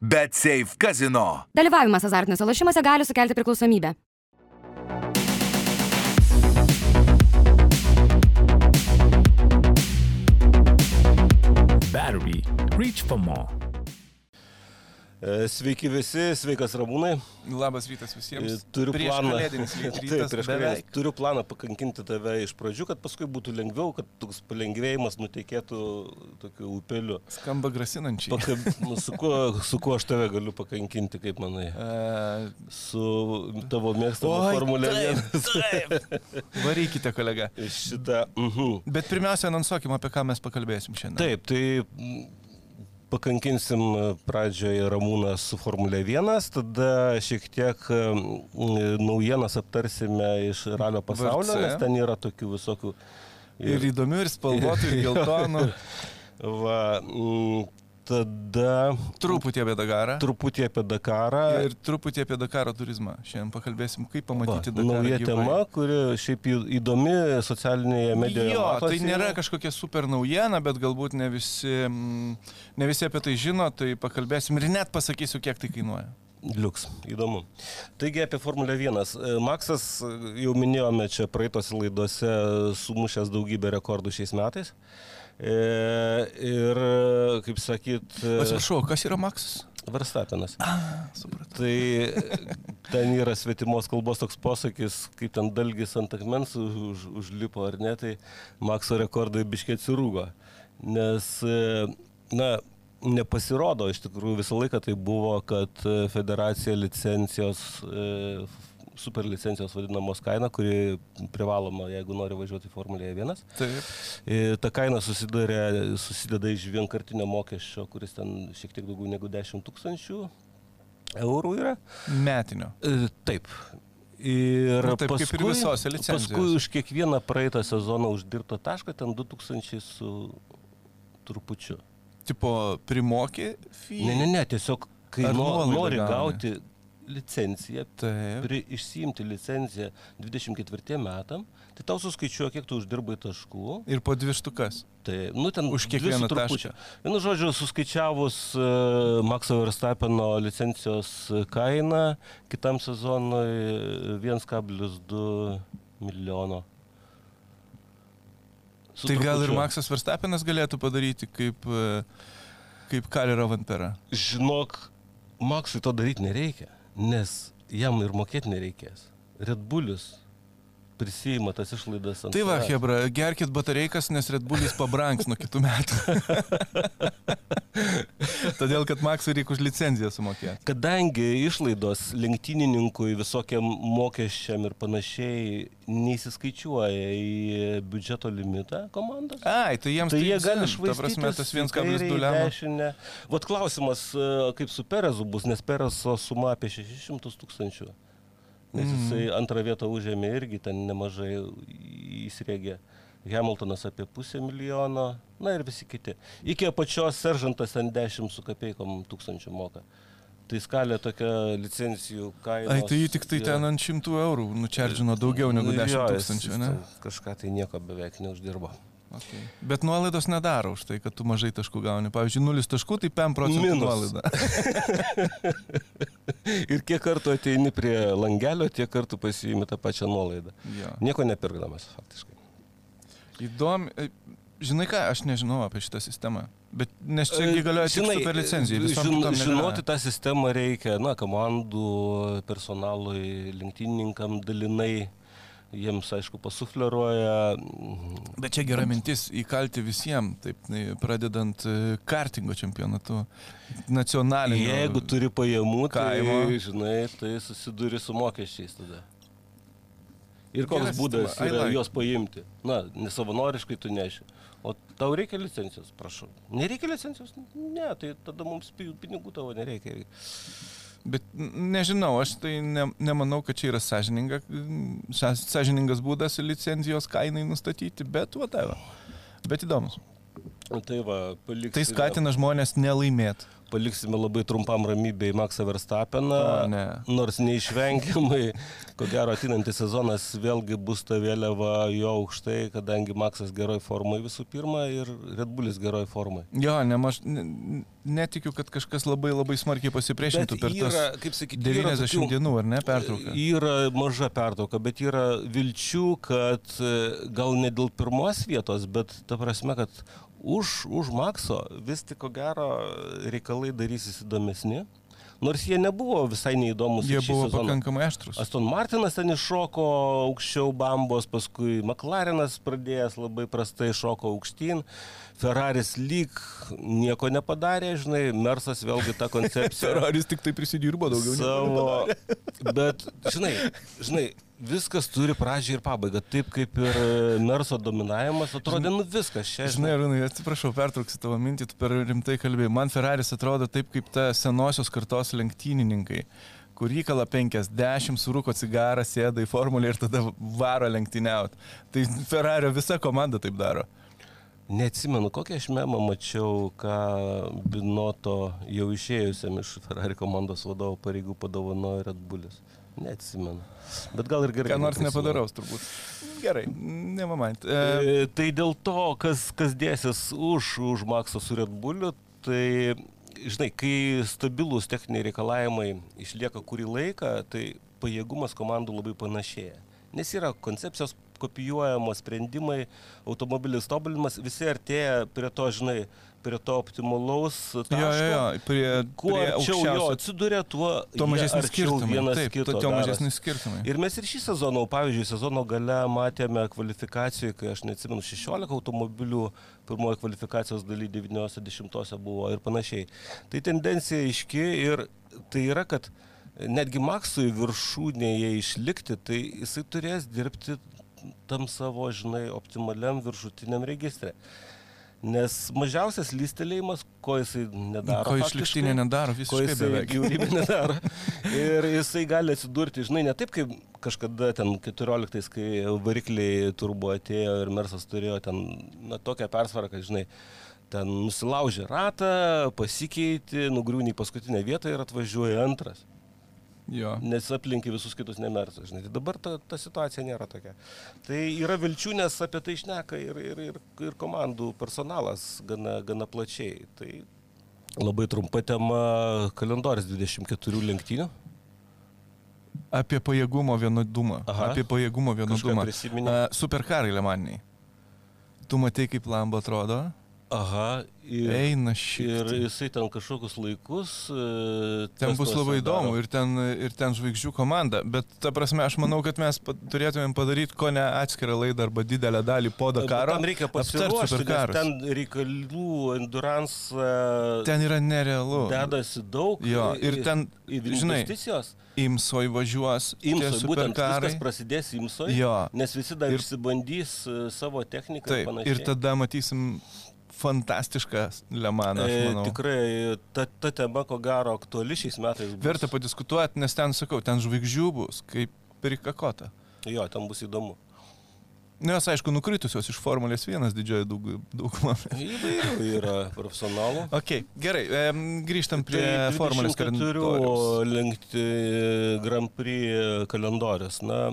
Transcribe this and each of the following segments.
Bet Safe Casino. Dalyvavimas azartiniuose lošimuose gali sukelti priklausomybę. Battery. Reach for more. E, Sveiki visi, sveikas Ramūnai. Labas rytas E, visiems. Turiu prieš planą. Taip, prieš. Turiu planą pakankinti tave iš pradžių, kad paskui būtų lengviau, kad toks palengvėjimas nutekėtų tokiu upeliu. Skamba grasinančiai. Pakab... Nu, su, kuo, su kuo aš tave galiu pakankinti, kaip manai? E, Su tavo mėgstamu Oi, Formulė taip, 1. varykite, kolega. Šitą. Mhm. Bet pirmiausia, anonsuokim, apie ką mes pakalbėsim šiandien. Taip, tai pakankinsim pradžioje Ramūną su Formulė 1, tada šiek tiek mm, naujienas aptarsime iš ralio pasaulio, VRC. nes ten yra tokių visokių. Ir įdomių, ir spalvotų, ir geltonų. Va, tada Truputį apie Dakarą. truputį apie Dakarą. Ir truputį apie Dakaro turizmą. Šiandien pakalbėsim, kaip Va, pamatyti Dakarą. nauja gyvai. tema, kuri šiaip įdomi socialinėje medijoje. Jo, tai matosi. nėra kažkokia super naujiena, bet galbūt ne visi, mm, ne visi apie tai žino, tai pakalbėsim ir net pasakysiu, kiek tai kainuoja. Liuks, įdomu. Taigi apie Formulę 1. E, Maksas, e, jau minėjome čia praeitose laidose, sumušęs daugybę rekordų šiais metais. E, ir, e, kaip sakyt, e, Atsiprašau, kas yra Maksas? Verstapenas. Supratau. Tai e, ten yra svetimos kalbos toks posakis, kaip ten dalgis ant akmens už, už, užlipo ar ne, tai Makso rekordai biškiai atsirūgo. Nes, na, nepasirodo, iš tikrųjų visą laiką tai buvo, kad federacija licencijos, super licencijos vadinamos kaina, kuri privaloma, jeigu nori važiuoti Formulėje 1. Taip. Ta kaina susidarė, susideda iš vienkartinio mokesčio, kuris ten šiek tiek daugiau negu 10 tūkstančių eurų yra. Metinio. E, Taip. Ir Nu, taip, kaip ir paskui, visose licencijose. paskui už kiekvieną praeitą sezoną uždirbtą tašką ten 2000 su trupučiu. Tipo, primokė fee? Ne, ne, ne, tiesiog kai no, nori gauni? gauti licenciją, Taip. pri, išsiimti licenciją 24 metam, tai tau suskaičiuoja, kiek tu uždirbai taškų. Ir po dvi štukas. Tai, nu, ten Už kiekvieną trupučiu. tašką. Vienu žodžiu, suskaičiavus uh, Makso Verstapeno licencijos kainą, kitam sezonui 1,2 milijono. Su Tai gal ir trupučiu. Maksas Verstapenas galėtų padaryti kaip, e, kaip Kalero Vampera. Žinok, Maksui to daryti nereikia, nes jam ir mokėti nereikės. Red Bullis prisijima tas išlaidas Tai va. Hebra, gerkit batareikas, nes Red Bullis pabranks nuo kitų metų. Todėl, kad Maksui reikia už licenciją sumokėti. Kadangi išlaidos lenktynininkui visokiam mokesčiam ir panašiai neįsiskaičiuoja į biudžeto limitą komandos, Ai, tai jiems tai jie dzin, gali Ta švaistyti. prasme, tas 1,2 lemą. Vat klausimas, e, kaip su Perezu bus, nes Perezo suma apie 600 tūkstančių. Nes Mhm. jisai antrą vietą užėmė irgi ten nemažai įsirėgė. Hamiltonas apie pusę milijono, na ir visi kiti. Iki apačios seržantas ant 10 su kapeikom tūkstančių moka. Tai skalė tokia licencijų kaina. Ai, tai jį tik tai ten ant šimtų eurų nučerdžino daugiau negu 10 tūkstančių, ne? Kažką tai nieko beveik neuždirbo. Okay. Bet nuolaidos nedaro už tai, kad tu mažai taškų gauni. Pavyzdžiui, 0 taškų, tai 5 procentų nuolaida. Ir kiek kartų ateini prie langelio, tiek kartų pasiimi tą pačią nuolaidą. Jo. Nieko nepirkdamas, faktiškai. Įdomi. e, Žinai ką, aš nežinau apie šitą sistemą. Bet nes čia gi galioja tik super licencijai. Visom žin, žinoti tą sistemą reikia, na, komandų, personalui, lenktynininkam dalinai. Jiems, aišku, pasufleruoja. Bet čia gera mintis įkalti visiems, taip, tai pradedant e, kartingo čempionatu, nacionaliniu. Jeigu turi pajamų, kaimo. tai, žinai, tai susiduri su mokesčiais tada. Ir koks Gera būdas sistema, yra like. juos paimti? Na, nesavanoriškai tu neši. O tau reikia licencijos, prašau. Nereikia licencijos? Ne, tai tada mums pi- pinigų tavo nereikia. Bet nežinau, aš tai ne, nemanau, kad čia yra sąžininga, sąžiningas būdas licencijos kainai nustatyti, bet whatever. Bet įdomus. Tai va, paliks. Tai skatina žmonės nelaimėti. Paliksime labai trumpam ramybėje Maksą Verstapeną. Ne. Nors neišvengiamai, ko gero, ateinantis sezonas vėlgi bus ta vėliava jo aukštai, kadangi Maksas geroj formai visų pirma ir Red Bullis geroj formai. Jo, nemaž, ne, netikiu, kad kažkas labai labai smarkiai pasipriešintų per yra, tas kaip sakyti, 90 yra tokių- dienų, ar ne, pertrauką? Yra maža pertrauka, bet yra vilčių, kad e, gal ne dėl pirmos vietos, bet ta prasme, kad už, už Makso vis tik ko gero reikalai darysis įdomesni. Nors jie nebuvo visai neįdomus. Jie buvo sezoną. pakankamai aštrus. Aston Martinas ten iššoko aukščiau bambos, paskui McLarenas pradėjęs labai prastai šoko aukštyn, Ferraris lyg nieko nepadarė, žinai, Mersas vėlgi tą koncepciją. Ferraris tik tai prisidirbo daugiau. Savo, bet, žinai, žinai, viskas turi pradžią ir pabaigą. Taip kaip ir Merso dominavimas, atrodė, nu viskas čia. Žinai, Arūnai, atsiprašau, pertrauksiu tavo mintį, tu per rimtai kalbėjai. Man Ferraris atrodo taip kaip ta senosios kartos lenktynininkai kur įkala 50, surūko cigarą, sėda į formulę ir tada varo lenktyniauti. Tai Ferrario visa komanda taip daro. Neatsimenu, kokią aš memą mačiau, ką Binoto jau išėjusiam iš Ferrari komandos vadovo pareigų padovanojo Red Bullis. Neatsimenu. Bet gal ir gerai. Ką nors nepadaraus turbūt. Gerai, nemamant. E, E, tai dėl to, kas, kas dėsis už, už Makso su Red Bulliu, tai, žinai, kai stabilūs techniniai reikalavimai išlieka kurį laiką, tai pajėgumas komandų labai panašėja. Nes yra koncepcijos kopijuojamos sprendimai, automobilis tobulinimas, visi artėja prie to, žinai, prie to optimalaus taško. jo, jo, jo, prie, Kuo prie arčiau jo atsiduria, tuo, Tuo jie mažesni arčiau skirtumai. vienas Taip, kito tuo, tuo darosi. mažesni skirtumai. Ir mes ir šį sezoną, pavyzdžiui, sezono gale matėme kvalifikacijoje, kai aš neatsimenu, 16 automobilių pirmoji kvalifikacijos daly 90 buvo ir panašiai. Tai tendencija aiški ir tai yra, kad netgi Maksui viršūnėje išlikti, tai jisai turės dirbti tam savo, žinai, optimaliam viršutiniam registre. Nes mažiausias lystelėjimas, ko jisai nedaro. Ko išlikštinė nedaro, visiškai jisai beveik. bjaurybė nedaro. Ir jisai gali atsidurti, žinai, ne taip kaip kažkada ten 14, kai varikliai turbo atėjo ir Mersas turėjo ten na, tokią persvarą, kad, žinai, ten nusilaužė ratą, pasikeitė, nugriūnė į paskutinę vietą ir atvažiuoja antras. Jo. Nes aplinkai visus kitus nemersa, žinai. Tai dabar ta, ta situacija nėra tokia. Tai yra vilčių, nes apie tai išneka ir, ir, ir, ir komandų personalas gana, gana plačiai. Tai labai trumpa tema - kalendorius 24 lenktynių. Apie pajėgumo vienodumą. Aha. Apie pajėgumo vienodumą. Superkarai Lemaniniai. Tu matai, kaip Lamba atrodo? Aha. Ir, Eina ir šitą. jisai ten kažkokius laikus. e, Ten bus labai įdomu ir ten, ir ten žvaigždžių komanda, bet ta prasme aš manau, kad mes turėtumėm padaryti ko ne atskirą laidą arba didelę dalį po Dakaro. Tam reikia pasiruošti, ten reikalų endurance e, Ten yra nerealu. dedasi daug. Jo, ir ten, i- žinai, investicijos. Imsoj važiuos. Imsoj, būtent viskas prasidės Imsoj, Jo. nes visi dar Ir- išsibandys e, savo techniką Taip, ir ir tada matysim fantastišką Lemaną, aš E, manau. Tikrai ta, ta tema, ko gero, aktuali šiais metais. Bus. Verta padiskutuoti, nes ten, sakau, ten žvaigždžių bus, kaip perikakota. Jo, ten bus įdomu. Nes, aišku, nukritusios iš Formulės vienas didžioji daug, dauguma. Įvairių yra profesionalų. Ok, gerai, em, grįžtam prie Tai Formulės 24 kalendoriaus. lenkti Grand Prix kalendorius. Na,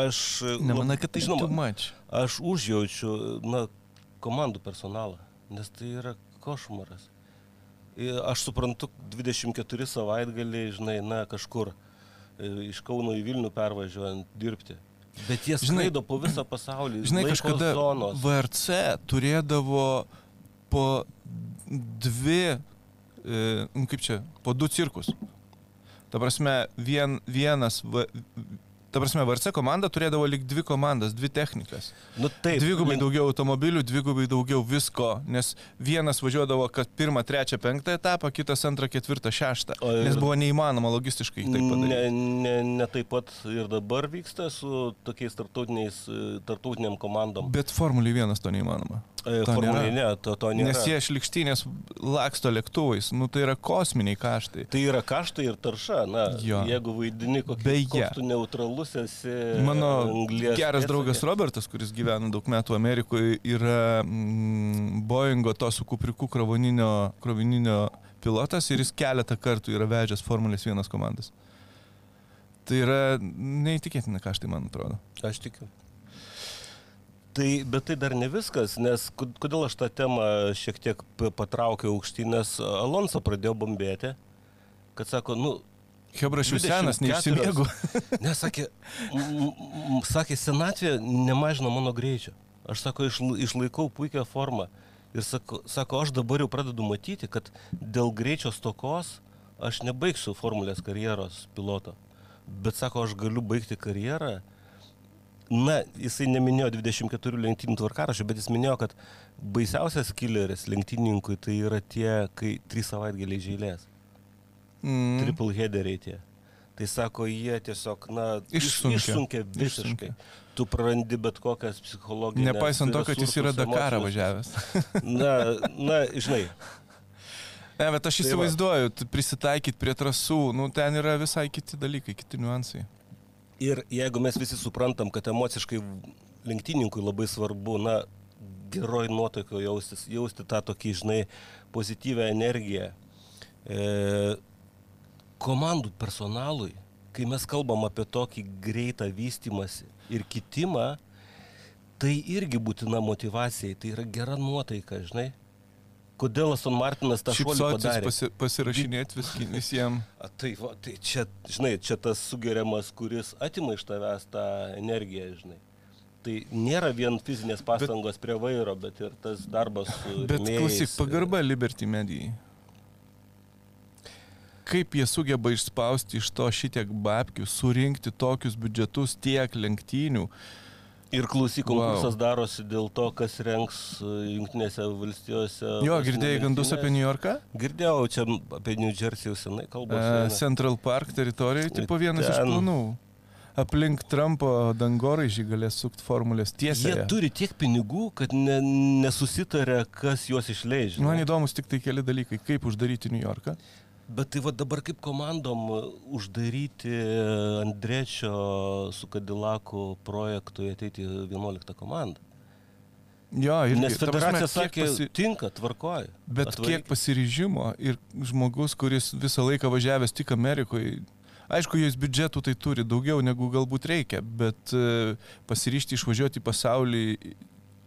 aš... Nemanai, kad tai žinoma. Aš užjaučiu, na, komandų personalą, nes tai yra košmaras. Ir Aš suprantu, 24 savaitgaliai, žinai, na, kažkur e, iš Kauno į Vilnių pervažiuojant dirbti. Bet jie skraido po visą pasaulį. Žinai, kažkada zonos. VRC turėdavo po dvi, e, nu, kaip čia, po du cirkus. Ta prasme, vien, vienas, v, ta prasme, VRC komanda turėdavo lik dvi komandas, dvi technikas. Nu, taip, Dvigubai link- daugiau automobilių, dvigubai daugiau visko, nes vienas važiuodavo, kad pirmą, trečią, penktą etapą, kitas antrą, ketvirtą, šeštą. O ir- Nes buvo neįmanoma logistiškai tai padaryti. Ne, ne, ne taip pat ir dabar vyksta su tokiais e, tarptautiniam komandom. Bet Formulį vienas to neįmanoma. E, to Formulėje nėra. ne, to, to nėra. Nes jie šlikštynės laksto lėktuvais, nu tai yra kosminiai kaštai. Tai yra kaštai ir tarša. Na, Jo. jeigu vaidini kokį Beje. koks neutralus esi Mano anglies geras pėdsake. draugas Robertas, kuris gyvena daug metų Amerikoje, yra mm, Boeingo to su kupriku krovininio, krovininio pilotas ir jis keletą kartų yra vežęs Formulės 1 komandas. Tai yra neįtikėtina kaštai, man atrodo. Aš tikiu. Tai, bet tai dar ne viskas, nes kod- kodėl aš tą temą šiek tiek patraukiau aukštyn, nes Alonso pradėjo bombėti, kad sako, nu, Hebra, aš jau senas, 24. neišsimiegu. Nesakė, sakė, senatvė nemažina mano greičio. Aš sako, išl- išlaikau puikią formą. Ir sako, sako, aš dabar jau pradedu matyti, kad dėl greičio stokos aš nebaigsiu formulės karjeros piloto. Bet sako, aš galiu baigti karjerą. Na, jisai neminėjo 24 lenktynių tvarkarašio, bet jis minėjo, kad baisiausias killeris lenktynininkui tai yra tie, kai 3 savaitgaliai žailės Mm. triple headeriai tie. Tai sako, jie tiesiog, na, iš- Išsunkia. išsunkia visiškai. Tu prarandi bet kokias psichologinės. Nepaisant to, kad jis yra Dakarą važiavęs. Na, na, žinai, Ne, bet aš Tai va. įsivaizduoju, prisitaikyti prie trasų, nu ten yra visai kiti dalykai, kiti niuansai. ir jeigu mes visi suprantam, kad emociškai lenktynininkui labai svarbu, na, geroj nuotaikoje jaustis, jausti tą tokį, žinai, pozityvę energiją. E, komandų personalui, kai mes kalbam apie tokį greitą vystimąsi ir kitimą, tai irgi būtina motivacijai, tai yra gera nuotaika, žinai. Kodėl Aston Martinas tą šuolį padarė? pasi, pasirašinėti vis, visiems. A, tai, va, tai čia, žinai, čia tas sugeriamas, kuris atima iš tavęs tą energiją, žinai. Tai nėra vien fizinės pastangos bet, prie vairo, bet ir tas darbas su... Bet klausyk, pagarba Liberty medijai. Kaip jie sugeba išspausti iš to šitiek babkių, surinkti tokius biudžetus tiek lenktynių. Ir klausyk, Wow. konkursas darosi dėl to, kas renks e, Junktinėse valstijose. Jo, girdėjai gandus apie. New Yorką? Girdėjau, čia apie New Jersey jau senai kalbos. Uh, eina. Central Park teritorijoje, tipo vienas iš Ten- planų. Aplink Trumpo dangoraižį galės sukti formulės Jie tiesiai. turi tiek pinigų, kad ne, nesusitarė, kas juos išleidžia. Man įdomus tik tai keli dalykai, kaip uždaryti New Yorką. Bet tai va dabar kaip komandom uždaryti Andrečio su Kadilaku projektui ateiti į 11 komandą. Jo, ir Nes federacija sakė, pasi... tinka, tvarkoja. Bet kiek pasiryžimo ir žmogus, kuris visą laiką važiavęs tik Amerikoje, aišku, jis biudžetų tai turi daugiau negu galbūt reikia, bet e, pasiryžti išvažiuoti į pasaulį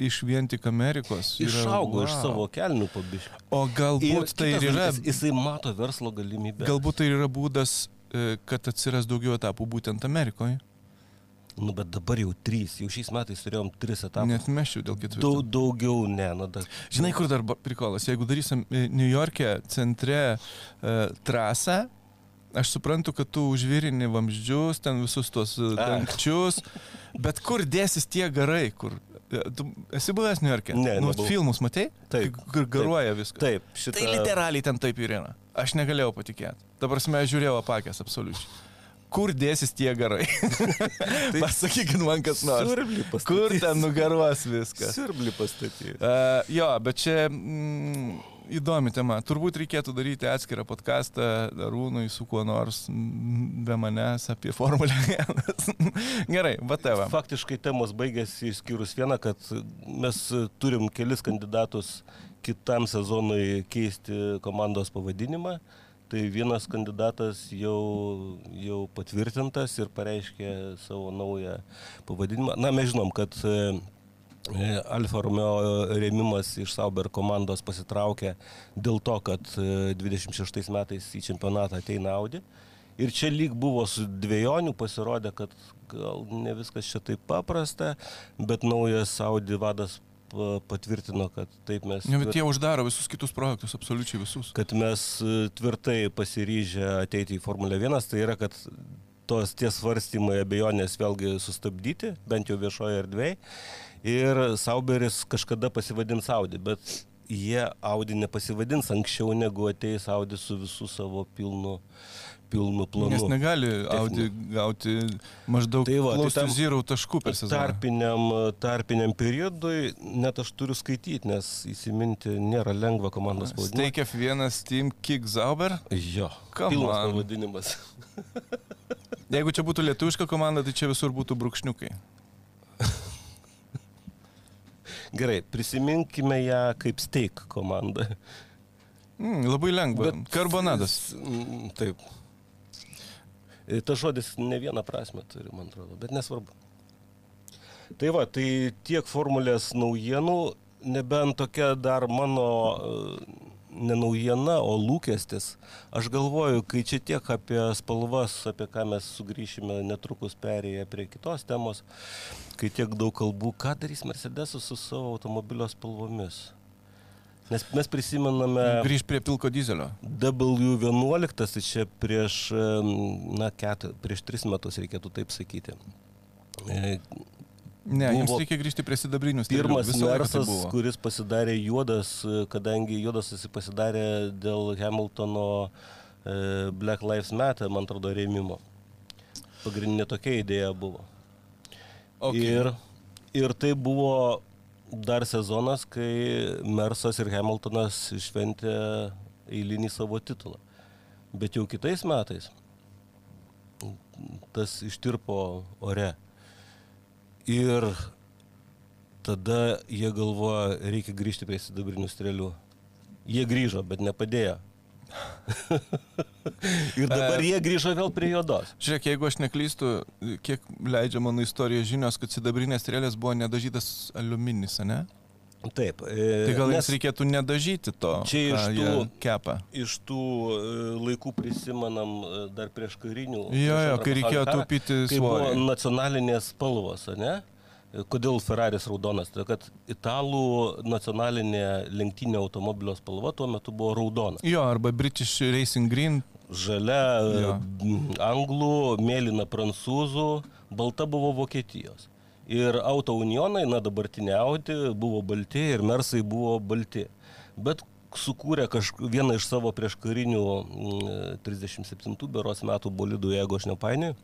iš vien tik Amerikos. yra- Išaugo wow. iš savo kelnių pabiškį. O galbūt tai ir yra, Jisai mato verslo galimybę. galbūt tai ir yra būdas, e, kad atsiras daugiau etapų būtent Amerikoje. Nu, bet dabar jau trys, jau šiais metais turėjom tris etapus. Net meščiau dėl ketvirto. Daug, daugiau ne, nu, da... Žinai, kur dar prikolas, jeigu darysim e, New York'e centre e, trasą, aš suprantu, kad tu užvirini vamzdžius, ten visus tuos dangčius, bet kur dėsis tie garai, kur... e, Tu esi buvęs New York'e? Ne, Nu, nebuvau. filmus matei? Taip, Kur garuoja viskas. Taip, šitą... Tai literaliai ten taip ir yra. Aš negalėjau patikėti. Dabar mes žiūrėjau apakęs absoliučiai. Kur dėsis tie garai? Pasakykit man kas nors. Siurblį pastatys. Kur ten nugaruos viskas? Siurblį pastatys. Uh, jo, bet čia mm, įdomi tema. Turbūt reikėtų daryti atskirą podcastą Arūnui su kuo nors be manęs apie Formulę 1. Gerai, bateva. Faktiškai temos baigėsi išskyrus vieną, kad mes turim kelis kandidatus kitam sezonui keisti komandos pavadinimą. Tai vienas kandidatas jau, jau patvirtintas ir pareiškė savo naują pavadinimą. Na, mes žinom, kad Alfa Romeo rėmimas iš Sauber komandos pasitraukė dėl to, kad e, 26 metais į čempionatą ateina Audi. Ir čia lyg buvo su dviejonių, pasirodė, kad gal ne viskas čia taip paprasta, bet naujas Audi vadas pa- patvirtino, kad taip mes... Ne, bet jie uždaro visus kitus projektus, absoliučiai visus. kad mes e, tvirtai pasiryžę ateiti į Formulę 1, tai yra, kad tos tie svarstymai abejonės vėlgi sustabdyti, bent jau viešoje erdvėje. Ir Sauberis kažkada pasivadins Audi, bet jie Audi nepasivadins anksčiau negu ateis Audi su visų savo pilnu, pilnu planu. Nes negali Audi gauti maždaug Tai va, tai zero taškų per sezoną. Tarpiniam, tarpiniam periodui net aš turiu skaityti, nes įsiminti nėra lengva komandos pavadinimą. Steak F1 Steam Kick Zauber. Jo, Come pilnas pavadinimas. Jeigu čia būtų lietuviška komanda, tai čia visur būtų brūkšniukai. Gerai, prisiminkime ją kaip steak komandą. Mm, labai lengva. Bet... Karbonadas. Taip. Ir Tas žodis ne vieną prasme turi, man atrodo, bet nesvarbu. Tai va, tai tiek formulės naujienų, nebent tokia dar mano e, ne naujiena, o lūkestis. Aš galvoju, kai čia tiek apie spalvas, apie ką mes sugrįšime netrukus perėję prie kitos temos, kai tiek daug kalbų, ką darys Mercedesas su savo automobilio spalvomis. Nes mes prisimename Grįž prie pilko dizelio. W11, tai čia prieš, na, ket, prieš tris metus reikėtų taip sakyti. Ne, Buvo reikia grįžti prie sidabrinių. Pirmas tai mersas, buvo. kuris pasidarė juodas, kadangi juodas jis pasidarė dėl Hamiltono e, Black Lives Matter, man atrodo, rėmimo. Pagrindinė tokia idėja buvo. Okay. Ir, ir tai buvo dar sezonas, kai Mersas ir Hamiltonas išventė eilinį savo titulą. Bet jau kitais metais tas ištirpo ore. Ir tada jie galvoja, reikia grįžti prie sidabrinių strėlių. Jie grįžo, bet nepadėjo. ir dabar jie grįžo vėl prie juodos. Žiūrėk, jeigu aš neklystu, kiek leidžia mano istorijos žinios, kad sidabrinės strėlės buvo nedažytas aliuminis, ne? Taip. Tai gal jiems reikėtų nedažyti to, Čia iš tų- kepa. iš tų e, laikų prisimenam e, dar prieš karinių. Jo, jo, kai reikėjo taupyti Kai buvo svorį. nacionalinės spalvos, ne? Kodėl Ferraris raudonas? Tai kad italų nacionalinė lenktinė automobilio spalva tuo metu buvo raudona. Jo, arba British Racing Green. Žalia Jo. e, anglų, mėlyna prancūzų, balta buvo Vokietijos. Ir auto unionai, na dabartinė Audi, buvo balti ir Mersai buvo balti. Bet sukūrė kažk... vieną iš savo prieškarinių mm, 37 beros metų bolidų, jeigu aš nepainioju.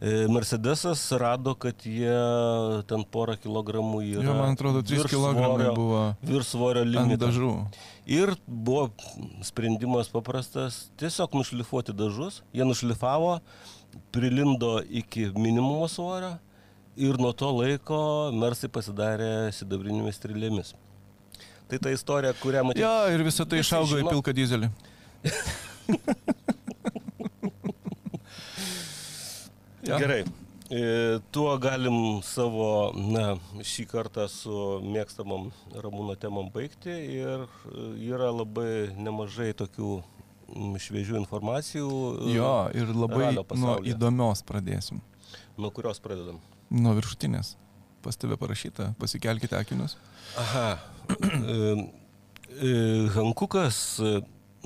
E, Mercedesas rado, kad jie ten porą kilogramų yra. Jo, man atrodo, 3 virš kg svorio- buvo Virš svorio ant limito. dažų. Ir buvo sprendimas paprastas - tiesiog nušlifuoti dažus. Jie nušlifavo, prilindo iki minimumo svorio ir nuo to laiko Mersai pasidarė sidabrinėmis strėlėmis. Tai ta istorija, kurią matėte. Jo, ir visą tai išaugo į žino. pilką dizelį. Jo. Gerai. E, Tuo galim savo, na, šį kartą su mėgstamam Ramūno temam baigti ir e, yra labai nemažai tokių mm, šviežių informacijų. e, Jo, ir labai nuo įdomios pradėsim. Nuo kurios pradedam? Nuo viršutinės. Pas tave parašyta, pasikelkite akinius. Aha. Hankukas,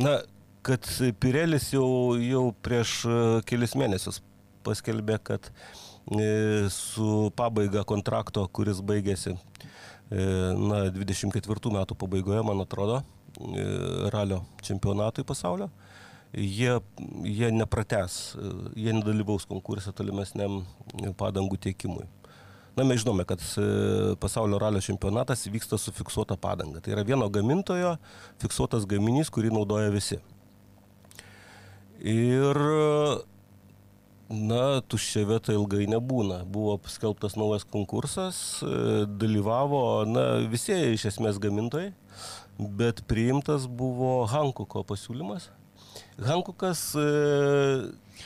na, kad Pirelis jau, jau prieš e, kelis mėnesius paskelbė, kad e, su pabaiga kontrakto, kuris baigėsi, e, na, 24 metų pabaigoje, man atrodo, ralio čempionatui pasaulio, jie, jie neprates, jie nedalyvaus konkurse tolimesniam padangų tiekimui. Na, mes žinome, kad e, pasaulio ralio čempionatas vyksta su fiksuota padanga. Tai yra vieno gamintojo fiksuotas gaminys, kurį naudoja visi. Ir, na, tuščia vieta ilgai nebūna. Buvo paskelbtas naujas konkursas, e, dalyvavo, na, visi iš esmės gamintojai, bet priimtas buvo Hankuko pasiūlymas. Hankukas e,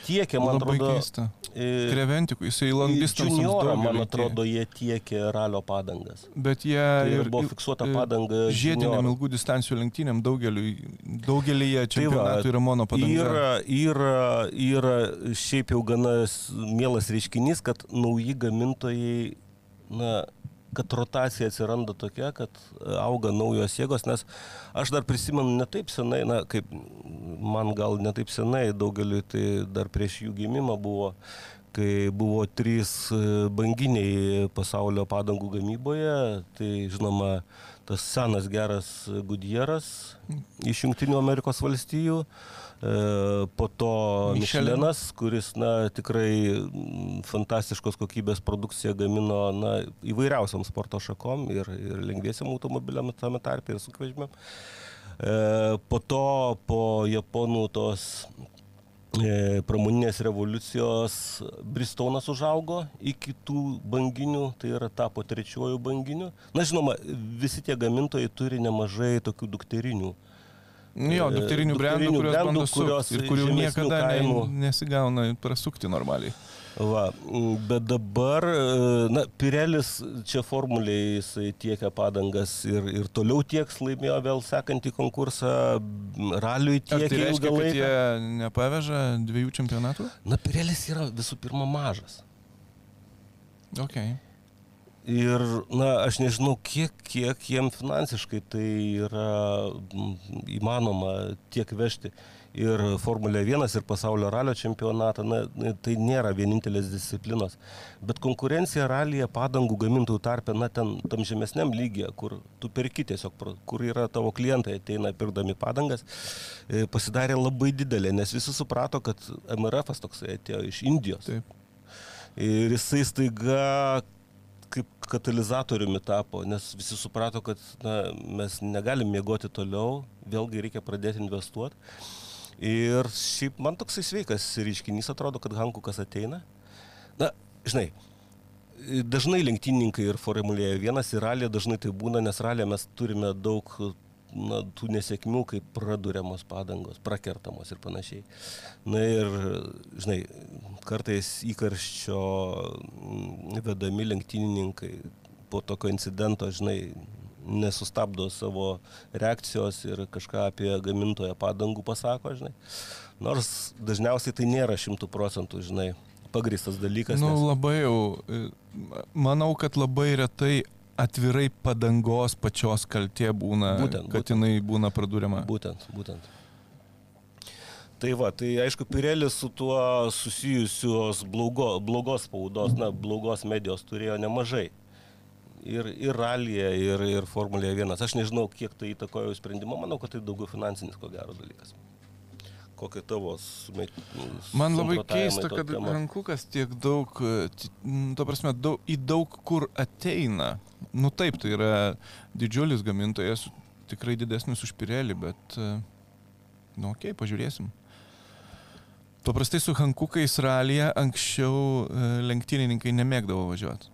tiekė, man Labai atrodo, keista. e, Kreventikų, jisai long distance. Juniorą, man atrodo, jie tiekė ralio padangas. Bet jie Tai ir buvo fiksuota padanga. Žiediniam juniorų. ilgų distancijų lenktynėm daugeliu, daugelį Tai va, čempionatų yra mono padanga. Yra, yra, yra šiaip jau gana mielas reiškinys, kad nauji gamintojai, na, kad rotacija atsiranda tokia, kad e, auga naujos jėgos, nes aš dar prisimenu ne taip senai, na, kaip man gal ne taip senai, daugeliu tai dar prieš jų gimimą buvo, kai buvo trys e, banginiai pasaulio padangų gamyboje, tai žinoma, tas senas geras Gudjeras iš Junktinių Amerikos valstijų, po to. Mišelenas, kuris, na, tikrai mm, fantastiškos kokybės produkciją gamino, na, įvairiausiam sporto šakom ir, ir lengviesiam automobiliam tame tarpe ir sunkvežimiam. E, po to, po japonų tos e, pramoninės revoliucijos Bristonas užaugo iki tų banginių, tai yra tapo trečiuoju banginiu. Na žinoma, visi tie gamintojai turi nemažai tokių dukterinių. Jo, E, dukterinių brandų, kurios brandų, kurios ir kurių niekada ne, kainų. nesigauna prasukti normaliai. Va, bet dabar, e, na, Pirelis čia formuliai jisai tiekia padangas ir, ir toliau tieks laimėjo vėl sekantį konkursą, raliui Ar tai tiekia reiškia, ilgą laiką. jie nepaveža dviejų čempionatų? Na, Pirelis yra visų pirma mažas. Okay. Ir, na, aš nežinau, kiek, kiek jiem finansiškai tai yra įmanoma tiek vežti. Ir Formulė 1 ir pasaulio ralio čempionatą, na, tai nėra vienintelės disciplinos. Bet konkurencija ralyje padangų gamintojų tarpe, na, ten tam žemesniam lygiai, kur tu perki tiesiog, kur yra tavo klientai, ateina pirkdami padangas, e, pasidarė labai didelė, nes visi suprato, kad MRF toksai atėjo iš Indijos. Taip. Ir jisai staiga kaip katalizatoriumi tapo, nes visi suprato, kad na, mes negalim miegoti toliau, vėlgi reikia pradėti investuoti. Ir šiaip man toksai sveikas reiškinys atrodo, kad Hankukas ateina. Na, žinai, dažnai lenktynininkai ir formulėje vienas ir ralė dažnai tai būna, nes ralė mes turime daug na, tų nesėkmių, kaip praduriamos padangos, prakertamos ir panašiai. Na ir, žinai, kartais įkarščio mm, vedami lenktynininkai po tokio incidento, žinai, nesustabdo savo reakcijos ir kažką apie gamintoją padangų pasako, žinai. Nors dažniausiai tai nėra šimtų procentų, žinai, pagristas dalykas. Nu, nes- labai jau, e, manau, kad labai retai atvirai padangos pačios kaltė būna, Būtent, kad būtent. jinai būna pradūriama. Būtent, būtent. Tai va, tai aišku, Pirelis su tuo susijusios blogo, blogos spaudos, na, blogos medijos turėjo nemažai. Ir, ir ralyje, ir, ir Formulėje 1. Aš nežinau, kiek tai įtakojo sprendimą, manau, kad tai daugiau finansinis, ko gero dalykas. Kokie tavo sumėt... Man labai keista, to kad tema? Hankukas tiek daug, e, m, ta prasme, daug, į daug kur ateina. Nu taip, tai yra didžiulis gamintojas, tikrai didesnis už Pirelį, bet, e, nu okei, okay, pažiūrėsim. Paprastai su Hankukais ralyje anksčiau e, lenktynininkai nemėgdavo važiuoti.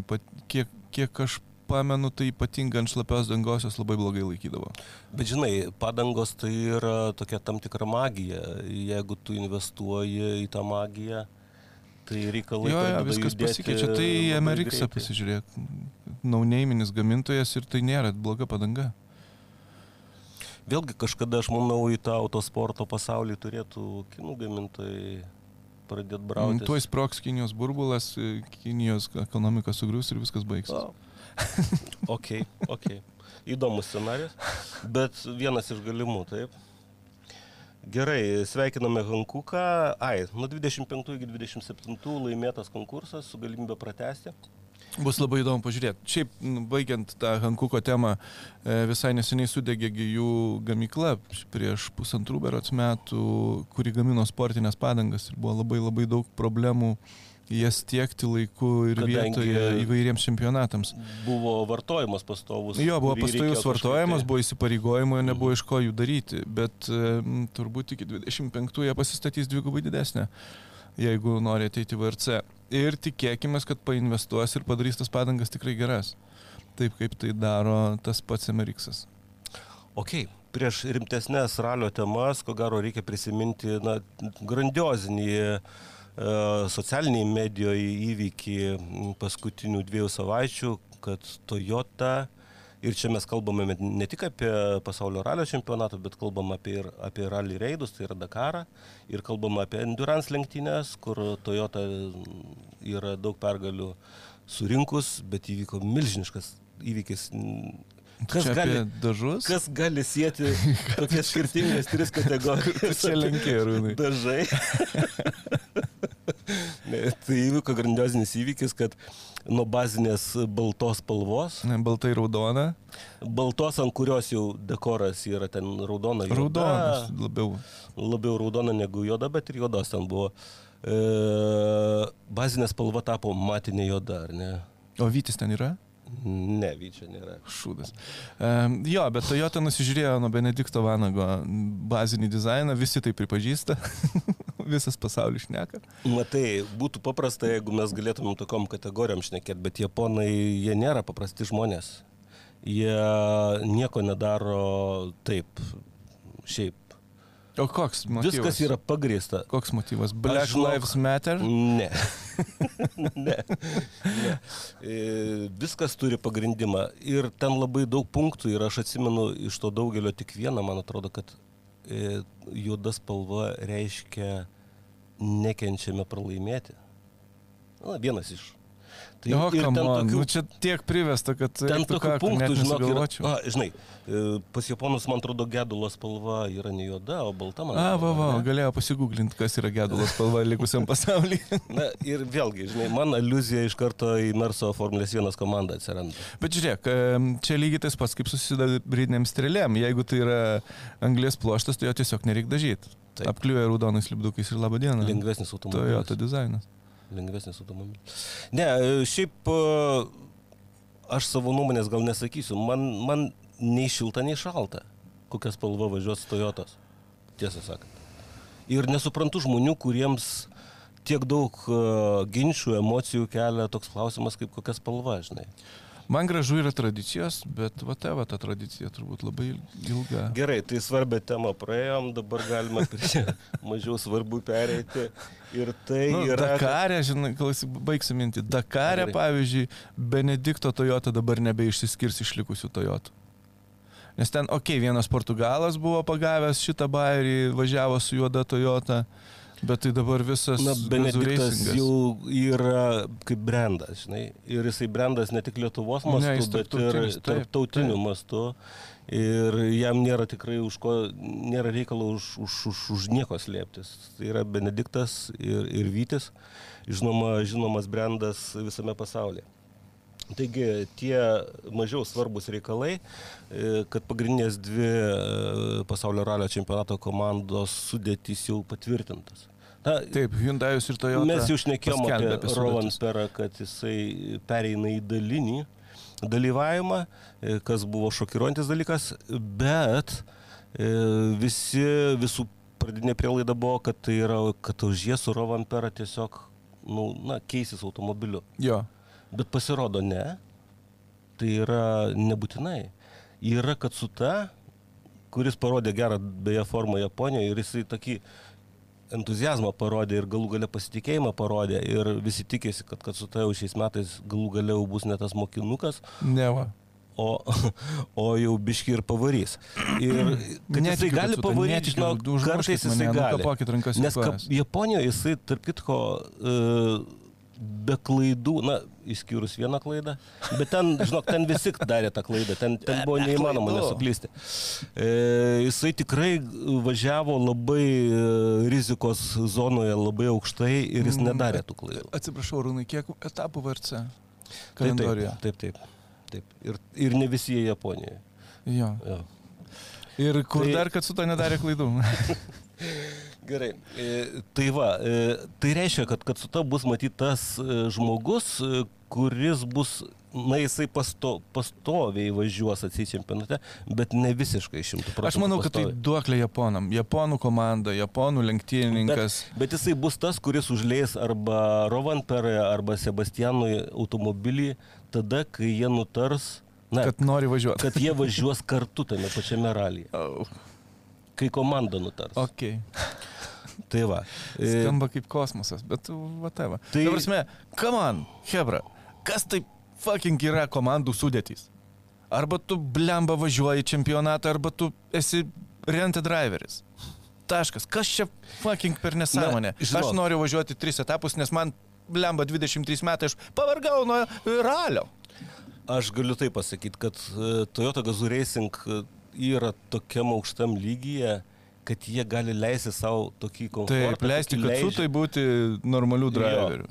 Ypat, kiek, kiek aš pamenu, tai ypatingai ant šlapios dangos jos labai blogai laikydavo. Bet žinai, padangos tai yra tokia tam tikra magija. Jeigu tu investuoji į tą magiją, tai reikalai Jo, jo, viskas pasikeičia. Tai greitai. pasižiūrėk. Nauneiminis gamintojas ir tai nėra bloga padanga. Vėlgi kažkada aš manau į tą autosporto pasaulį turėtų kinų gamintojai pradėti Mm, brauti. Tuoj sproks Kinijos burbulas, Kinijos ekonomika sugrius ir viskas baigsis. O. ok, ok. Įdomus scenarius, bet vienas iš galimų, taip. Gerai, sveikiname Hankuką. Ai, nuo 25 iki 27 laimėtas konkursas su galimybė pratesti. Bus labai įdomu pažiūrėti. Šiaip, nu, baigiant tą Hankuko temą, e, visai neseniai sudegė jų gamykla prieš pusantrų berots metų, kuri gamino sportinės padangas ir buvo labai labai daug problemų jas tiekti laiku ir Kadangi- vietoje įvairiems čempionatams. Buvo vartojimas pastovus. Jo, buvo reikėjo vartojimas, kažkaip buvo įsipareigojimai, nebuvo iš ko jų daryti, bet e, turbūt iki 25 jie pasistatys dvigubai didesnę, jeigu nori ateiti VRC. Ir tikėkime, kad painvestuos ir padarys tas padangas tikrai geras. Taip kaip tai daro tas pats MRX. -as. Ok, prieš rimtesnės ralio temas, ko gero reikia prisiminti na, grandiozinį e, socialiniai medijoje įvykį paskutinių dviejų savaičių, kad Toyota, ir čia mes kalbame ne tik apie pasaulio ralio čempionatą, bet kalbame apie, ir apie rally reidus, tai yra Dakarą, ir kalbame apie endurance lenktynės, kur Toyota yra daug pergalių surinkus, bet įvyko milžiniškas įvykis. Kas gali, dažus? Kas gali sėti tokias skirtingas tris kategorijas? Čia lenkiai, Arūnai. Dažai. tai įvyko grandiozinis įvykis, kad nuo bazinės baltos spalvos, Ne, Baltai raudona. baltos, ant kurios jau dekoras yra ten raudona, juoda, Raudonas labiau. labiau raudona negu juoda, bet ir juodos ten buvo. E, bazinė spalva tapo matinė juoda, ar ne? O Vytis ten yra? Ne, vyčia nėra. Šūdas. Um, jo, bet Toyota nusižiūrėjo nuo Benedikto Vanago bazinį dizainą, visi tai pripažįsta, visas pasaulis šneka. Matai, būtų paprasta, jeigu mes galėtumėm tokiom kategorijom šnekėti, bet japonai, jie nėra paprasti žmonės. Jie nieko nedaro taip, šiaip. O koks motyvas? Viskas yra pagrįsta. Koks motyvas? Black žinok- Lives Matter? Ne. ne. ne. E, Viskas turi pagrindimą. Ir ten labai daug punktų ir aš atsimenu iš to daugelio tik vieną, man atrodo, kad e, juoda spalva reiškia nekenčiame pralaimėti. Na, vienas iš. Tai o, ir kam tokių- nu čia tiek privesta, kad Ten tokių net punktų, žinok, yra, a, žinai, e, pas japonus, man atrodo, gedulo spalva yra ne juoda, o balta, man A, va, atrodo. va, ne? galėjo pasigūglinti, kas yra gedulos spalva likusiam pasaulyje. Na ir vėlgi, žinai, man aluzija iš karto į Merso Formulės 1 komandą atsiranda. Bet žiūrėk, čia lygiai tas pats kaip susidabrinėm strėlėm. Jeigu tai yra anglės pluoštas, tai jo tiesiog nereikia dažyti. Apkliuoja raudonais lipdukais ir laba diena. Lengvesnis automobilis. Toyota dizainas. Lengvesnis automobilis. Ne, e, šiaip e, aš savo nuomonės gal nesakysiu. Man, man nei šilta, nei šalta, kokia spalva važiuos Toyotos. Tiesą sakant. Ir nesuprantu žmonių, kuriems tiek daug uh, ginčių, emocijų kelia toks klausimas, kaip kokia spalva, žinai. Man gražu yra tradicijos, bet va ta, va ta tradicija turbūt labai ilga. Gerai, tai svarbę temą praėjom, dabar galime prie mažiau svarbu pereiti. Ir tai Nu, yra... Dakarė, žinai, baigsiu mintį. Dakarė, Gerai. pavyzdžiui, Benedikto Toyota dabar nebeišsiskirs iš likusių Toyota. Nes ten, okei, okay, vienas portugalas buvo pagavęs šitą bairį, važiavo su juoda Toyota, bet tai dabar visas... Na, Benediktas jau yra kaip brandas, žinai. Ir jisai brandas ne tik Lietuvos mastu, Ne, bet ir tarptautiniu mastu. Ir jam nėra tikrai už ko, nėra reikalo už, už, už, už nieko slėptis. Tai yra Benediktas ir, ir Vytis, žinoma, žinomas brandas visame pasaulyje. Taigi tie mažiau svarbus reikalai, e, kad pagrindinės dvi e, pasaulio ralio čempionato komandos sudėtys jau patvirtintas. Na, Taip, Hyundai'us ir Toyota. Mes jau šnekėjome apie, Roland. Perą, kad jisai pereina į dalinį dalyvavimą, e, kas buvo šokiruojantis dalykas, bet visi, visų pradinė prielaida buvo, kad tai yra, kad už jie su Roland Perą tiesiog, nu, na, keisis automobiliu. Jo. Bet pasirodo ne, tai yra nebūtinai. Yra, kad su ta, kuris parodė gerą beje formą Japonijoje ir jisai tokį entuzijazmą parodė ir galų gale pasitikėjimą parodė ir visi tikėsi, kad, kad su ta jau šiais metais galų gale jau bus ne tas mokinukas, Ne va. o, o jau biški ir pavarys. Ir Netikiu, jisai gali pavaryti, užmuškit kartais mane, jisai gali. nukapokit rankas į Nes kap. Japonijoje jisai, tarp kitko, e, be klaidų, na, išskyrus vieną klaidą, bet ten, žinok, ten visi darė tą klaidą, ten, ten buvo neįmanoma nesuklysti. E, jisai tikrai važiavo labai e, rizikos zonoje, labai aukštai ir jis Mm, nedarė tų klaidų. Atsiprašau, Rūnai, kiek etapų VRC Taip, kalendoriuje? Taip, taip, taip. taip. Ir, ir ne visi jie Japonijoje. Jo. Jo. Ir kur Tai- dar, kad su to nedarė klaidų? Gerai, e, tai va, e, tai reiškia, kad, kad su ta bus matytas žmogus, e, kuris bus, na jisai pasto, pastoviai važiuos atsičempionate, bet ne visiškai šimtų procentų. Aš manau, kad tai pastoviai. duoklė Japonam. Japonų komanda, Japonų lenktynininkas. Bet, bet jisai bus tas, kuris užleis arba Rovanperą, arba Sebastianui automobilį tada, kai jie nutars, na, kad nori važiuoti. kad jie važiuos kartu tame pačiame ralyje, Oh, kai komanda nutars. ok. Tai va. e, Skamba kaip kosmosas, bet va tai va. Tai- prasme, come on, Hebra, kas tai fucking yra komandų sudėtys? Arba tu blemba važiuoji čempionatą, arba tu esi renta driveris. Taškas. Kas čia fucking per nesąmonę? Na. Aš noriu važiuoti tris etapus, nes man blemba 23 metai, aš pavargau nuo ralio. Aš galiu tai pasakyti, kad e, Toyota Gazoo Racing e, yra tokiam aukštam lygyje, kad jie gali leisti savo tokį komfortą. Taip, leisti, kad leidžia- su tai būti normalių Jo.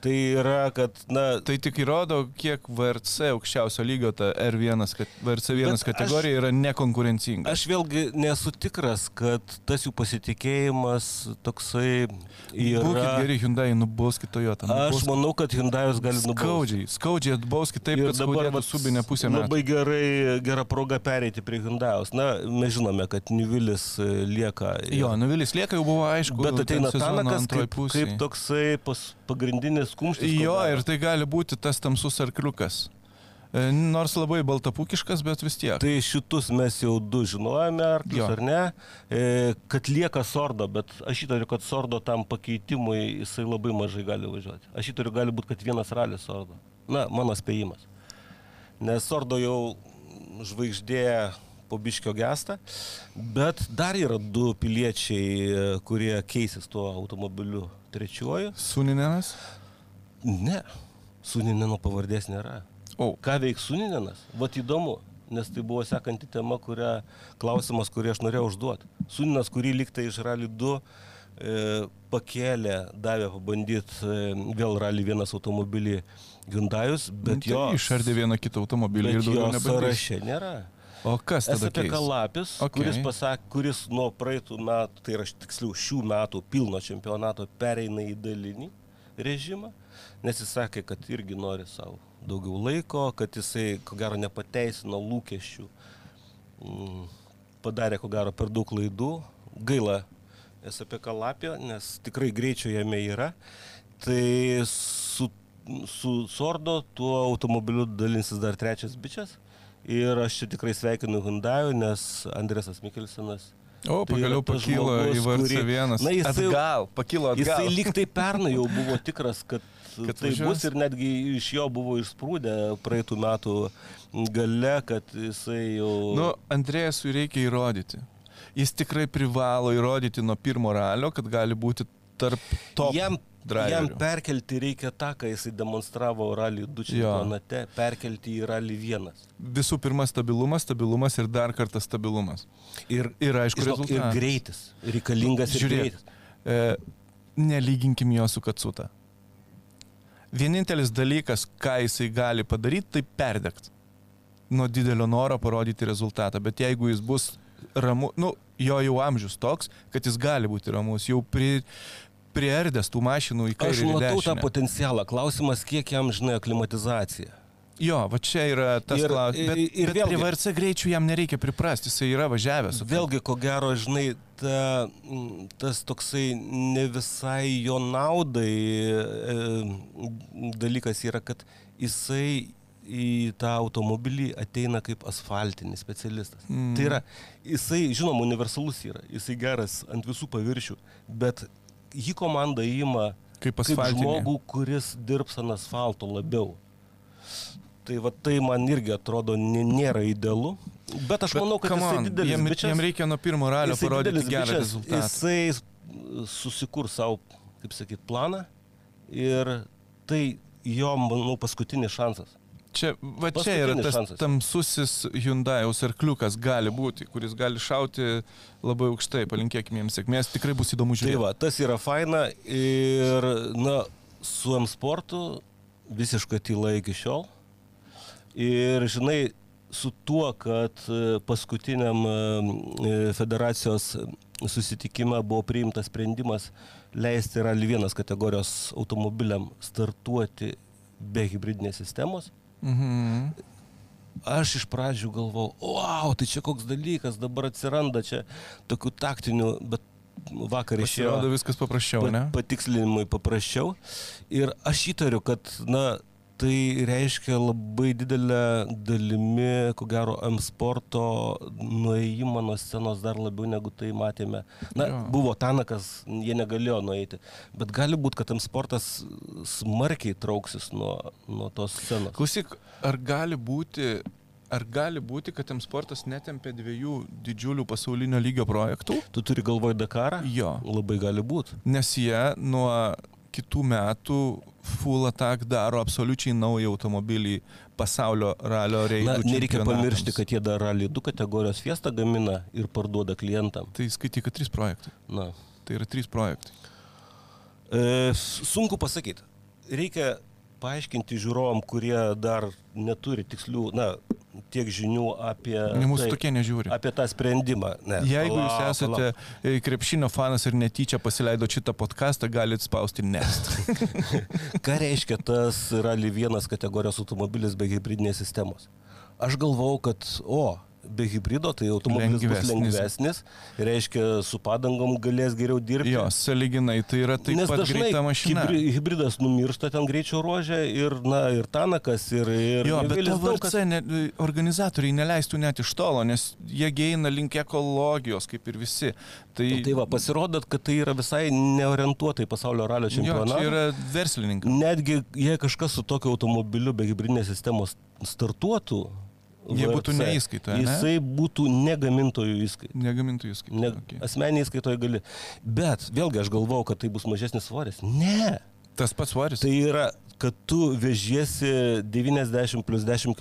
Tai yra, kad, na, Tai tik įrodo, kiek VRC aukščiausio lygio ta R1, kad VRC1 Bet kategorija yra nekonkurencinga. aš vėlgi nesu tikras, kad tas jų pasitikėjimas toksai Būkit yra... geri Hyundai, nubauskit Toyota. Aš manau, kad Hyundai'us gali nubausti. Skaudžiai, skaudžiai atbauskit taip, kad skaudėtų vat subinę pusę metų. Labai gerai, gera proga pereiti prie Hyundai'us. Na, mes žinome, kad Nivilis e, lieka. Jo, nuvilis lieka jau buvo aišku. Bet ateina Tanakas kaip, kaip toksai pas, pagrindinis kumštis. ko Jo, gero. ir tai gali būti tas tamsus arkliukas. E, Nors labai baltapukiškas, bet vis tiek. Tai šitus mes jau du žinojame, ar, Jo. ar ne, e, kad lieka sordo, bet aš įtariu, kad sordo tam pakeitimui jisai labai mažai gali važiuoti. Aš įtariu, gali būti, kad vienas ralis sordo. Na, mano spėjimas. Nes sordo jau žvaigždė po biškio gesta, bet dar yra du piliečiai, kurie keisis tuo automobiliu trečiuoju. Suninenas? Ne, Sunineno pavardės nėra. O, Ką veiks Suninenas? Vat įdomu, nes tai buvo sekanti tema, kurią, klausimas, kurį aš norėjau užduoti. Suninas, kurį liktai iš Rally 2 e, pakėlė, davė pabandyti e, vėl Rally 1 automobilį Hyundai'us, bet tai jo, išardė vieną kitą automobilį ir daugiau nebandys. sąraše nėra. O kas tada keis? Kalapis, Ok. okay. kuris, pasak, kuris nuo praeitų metų, tai yra tiksliau šių metų pilno čempionato pereina į dalinį režimą, nes jis sakė, kad irgi nori savo daugiau laiko, kad jisai, ko gero, nepateisino lūkesčių, mm, padarė, ko gero, per daug klaidų, gaila SAP Kalapio, nes tikrai greičio jame yra, tai su, su Sordo tuo automobiliu dalinsis dar trečias bičias. Ir aš čia tikrai sveikinu Hyundai, nes Andresas Mikelsenas. O, tai pagaliau pakilo žmogus, į VRC kurį- vienas. Na, jisai- atgal, pakilo atgal. Jisai lyg tai pernai jau buvo tikras, kad, Kad tai bus ir netgi iš jo buvo išsprūdę praeitų metų gale, kad jisai jau... Nu, Andrėjasui reikia įrodyti. Jis tikrai privalo įrodyti nuo pirmo ralio, kad gali būti tarp top jam, driverių. jam perkelti reikia tą, ką jisai demonstravo Rally 2 čempionate, perkelti į Rally 1. Visų pirma, stabilumas, stabilumas ir dar kartą stabilumas. Ir, Ir aišku, žinok, ir greitis. Reikalingas ir Žiūrėk, greitis. e, nelyginkim jo su Katsuta. Vienintelis dalykas, ką jisai gali padaryti, tai perdegt. Nuo didelio noro parodyti rezultatą. Bet jeigu jis bus ramu, nu, jo jau amžius toks, kad jis gali būti ramus, jau pri, priardęs tų mašinų į kairę. Aš matau tą potencialą. Klausimas, kiek jam žinai aklimatizacija. Jo, va čia yra tas Ir- klausimas. Bet, ir- bet vėlgi- prie VRC greičių jam nereikia priprasti, jisai yra važiavęs. Vėlgi, ko gero, žinai, ta, tas toksai ne visai jo naudai e, dalykas yra, kad jisai į tą automobilį ateina kaip asfaltinis specialistas. Mm. Tai yra, jisai, žinoma, universalus yra, jisai geras ant visų paviršių, bet jį komanda įima Kaip kaip žmogų, kuris dirbs ant asfalto labiau. Tai va tai man irgi atrodo nė- nėra idealu. Bet aš Bet manau, kad on, didelis jam, bičias. jam reikia nuo pirmo ralio parodyti gerą bičias, rezultatą. Jisai susikurs savo, kaip sakyt, planą ir tai jo, manau, paskutinis šansas. Čia, va čia yra Paskutinis tas šansas. tamsusis Hyundai'aus arkliukas gali būti, kuris gali šauti labai aukštai, palinkėkime jiems sėkmės, tikrai bus įdomu Tai žiūrėti. va, tas yra faina ir, na, su M sportu visiškai tyla iki šiol. Ir, žinai, su tuo, kad e, paskutiniam e, federacijos susitikime buvo priimtas sprendimas leisti Rally 1 kategorijos automobiliam startuoti be hybridinės sistemos, Mhm. Aš iš pradžių galvojau, wow, tai čia koks dalykas, dabar atsiranda čia tokių taktinių, bet vakar išėjo Pasirodo viskas paprasčiau, ne? pa- patikslinimai paprasčiau. Ir aš įtariu, kad, na, tai reiškia labai didelę dalimi, ko gero, M sporto nuėjimą nuo scenos dar labiau negu tai matėme. Na, Jo. buvo Tanakas, jie negalėjo nueiti. Bet gali būti, kad M sportas smarkiai trauksis nuo, nuo tos scenos. Klausyk, ar gali būti, ar gali būti, kad M sportas netempė dviejų didžiulių pasaulinio lygio projektų? Tu turi galvoj Dakarą? Jo. Labai gali būti. Nes jie nuo kitų metų Full Attack daro absoliučiai naują automobilį pasaulio ralio reidų. Na, nereikia pamiršti, kad jie dar Rally 2 kategorijos fiestą gamina ir parduoda klientam. Tai skaityk, kad trys projektai. Na, Tai yra trys projektai. e, sunku pasakyti. reikia paaiškinti žiūrovom, kurie dar neturi tikslių, na, tiek žinių apie, Ne mūsų tai- tokie nežiūri. apie tą sprendimą. Ne, Jeigu jūs palauk, esate palauk. e, krepšinio fanas ir netyčia paleido šitą podcastą, galite spausti nest. Ką reiškia tas rally vienas kategorijos automobilis be hybridinės sistemos? Aš galvau, kad, o, be hybrido tai automobilis Lengvesnis. bus lengvesnis, reiškia, su padangom galės geriau dirbti. Jo, saliginai, tai yra taip Nes pat greita mašina. hybri- hybridas numiršta ten greičio ruožė ir, na, ir Tanakas, ir... ir Jo, bet VRC ne, organizatoriai neleistų net iš tolo, nes jie eina link ekologijos, kaip ir visi. Tai, Tai va, pasirodot, kad tai yra visai neorientuota į pasaulio ralio čempionatą. čia yra verslininkai. Netgi jei kažkas su tokiu automobiliu be hybridinės sistemos startuotų, Jie būtų ne? Jisai būtų negamintojų įskaitoje. Negamintų jūs kaip. Ne, Okay. Asmeniai įskaitoje gali. Bet vėlgi aš galvau, kad tai bus mažesnis svoris. Ne. Tas pats svoris. Tai yra, kad tu vežiesi 90 plus 10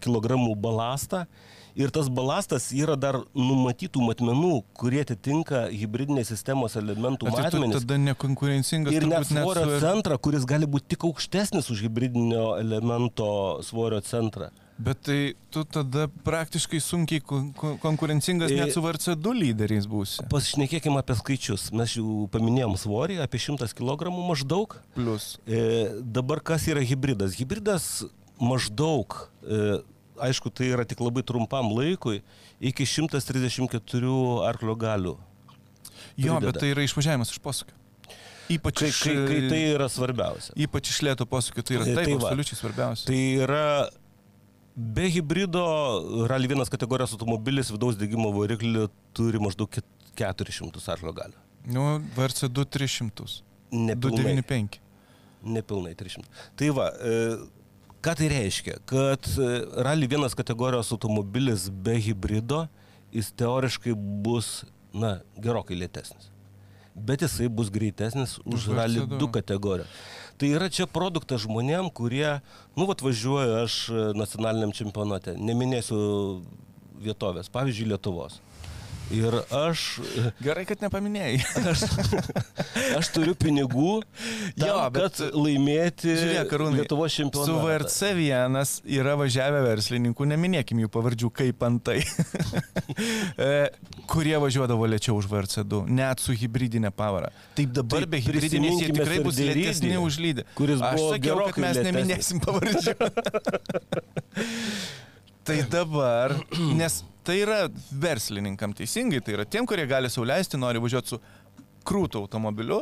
kg balastą ir tas balastas yra dar numatytų matmenų, kurie atitinka hybridinės sistemos elementų tai matmenis. tada nekonkurencingas. Ir net svorio su- centrą, kuris gali būti tik aukštesnis už hybridinio elemento svorio centrą. Bet tai tu tada praktiškai sunkiai kon kon- konkurencingas E- net su VRC2 lyderiais būsi. Pasišnekėkime apie skaičius. Mes jau paminėjom svorį, apie 100 kg maždaug. Plus. E, dabar kas yra hybridas? Hybridas maždaug, e, aišku, tai yra tik labai trumpam laikui, iki 134 arklio galių. Jo, Prideda. bet tai yra išvažiavimas iš posūkio. Ypač, Kai, iš, kai, kai tai yra svarbiausia. ypač iš lėto posūkio, tai yra E, taip, tai va. absoliučiai svarbiausia. Tai yra be hybrido Rally 1 kategorijos automobilis vidaus degimo variklį turi maždaug ket- 400 arklio galių. Nu, VRC2 300. Nepilnai, 295. nepilnai 300. Tai va, e, ką tai reiškia? Kad e, Rally 1 kategorijos automobilis be hybrido, jis teoriškai bus, na, gerokai lėtesnis. Bet jisai bus greitesnis už Už Rally VRC2. 2 kategoriją. Tai yra čia produktas žmonėm, kurie, nu, vat važiuoju aš e, nacionaliniam čempionate, neminėsiu vietovės, pavyzdžiui, Lietuvos. Ir aš, Gerai, kad nepaminėjai. aš, aš turiu pinigų, tam, Jo, bet- laimėti Žiūrėk, Karūnai, Lietuvos Su čempionatą. VRC vienas yra važiavę verslininkų, neminėkim jų pavardžių kaip antai, e, kurie važiuodavo lėčiau už VRC2, net su hybridinė pavara. Taip dabar Tai be hybridinės jie tikrai bus lėtesni už lydį. Aš sakiau, kad mes lėtesnis. neminėsim pavardžių. tai dabar, nes tai yra verslininkam teisingai, tai yra tiem, kurie gali sauliaisti, nori važiuoti su krūtų automobiliu,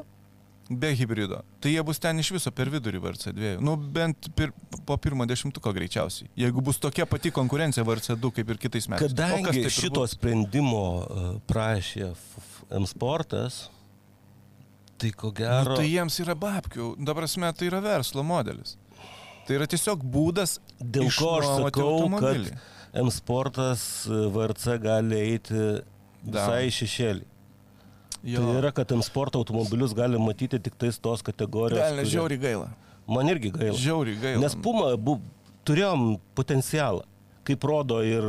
be hybrido. Tai jie bus ten iš viso per vidurį VRC2. Nu, bent pir, po pirmo dešimtuko greičiausiai. Jeigu bus tokia pati konkurencija VRC2 kaip ir kitais metais. Kas Kadangi taip ir šito bus? sprendimo e, prašė F- M-Sportas, tai ko Nu, gero... tai jiems yra babkių. Dabar prasme, tai yra verslo modelis. Tai yra tiesiog būdas. Dėl ko aš sakau, automobilį. kad M-Sportas e, VRC gali eiti visai į šešėlį. Jo. Tai yra, kad M-Sporto automobilius gali matyti tik tais tos kategorijos. Gal, kurie- žiauriai gaila. Man irgi gaila. Žiauriai gaila. Nes Puma bu, turėjom potencialą. Kaip rodo ir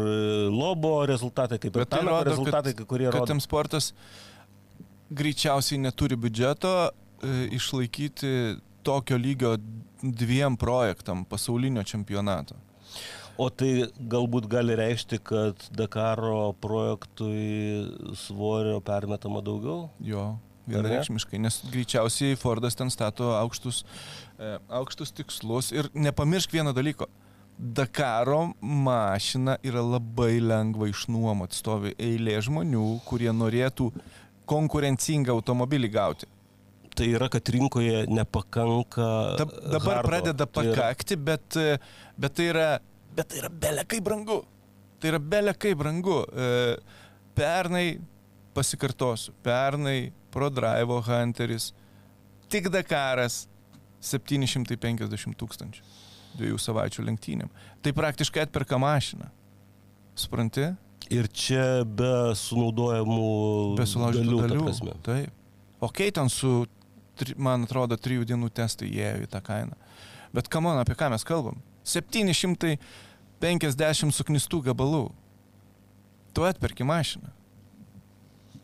Lobo rezultatai, kaip ir Bet tai Tanako rodo, rezultatai, kad, kurie kad rodo. tam sportas greičiausiai neturi biudžeto e, išlaikyti tokio lygio dviem projektam pasaulinio čempionato. O tai galbūt gali reikšti, kad Dakaro projektui svorio permetama daugiau? Jo, Ar ne? vienareikšmiškai, nes greičiausiai Fordas ten stato aukštus, e, aukštus tikslus ir nepamiršk vieno dalyko. Dakaro mašina yra labai lengva išnuomoti, stovi eilė žmonių, kurie norėtų konkurencingą automobilį gauti. Tai yra, kad rinkoje nepakanka. Dab, dabar hardo. pradeda Tai pakakti, bet, e, bet tai yra, bet tai yra belė kaip brangu. Tai yra belė kaip brangu. E, Pernai, pasikartosiu, pernai ProDrive Hunteris, tik Dakaras 750 tūkstančių dviejų savaičių lenktynėm. Tai praktiškai atperka mašiną. Supranti? Ir čia be sunaudojamų Be dalių. prasme. Taip. O kai ten su, man atrodo, trijų dienų testai įėjo į tą kainą. Bet kamon, apie ką mes kalbam? 750 suknistų gabalų. Tu atperki mašiną.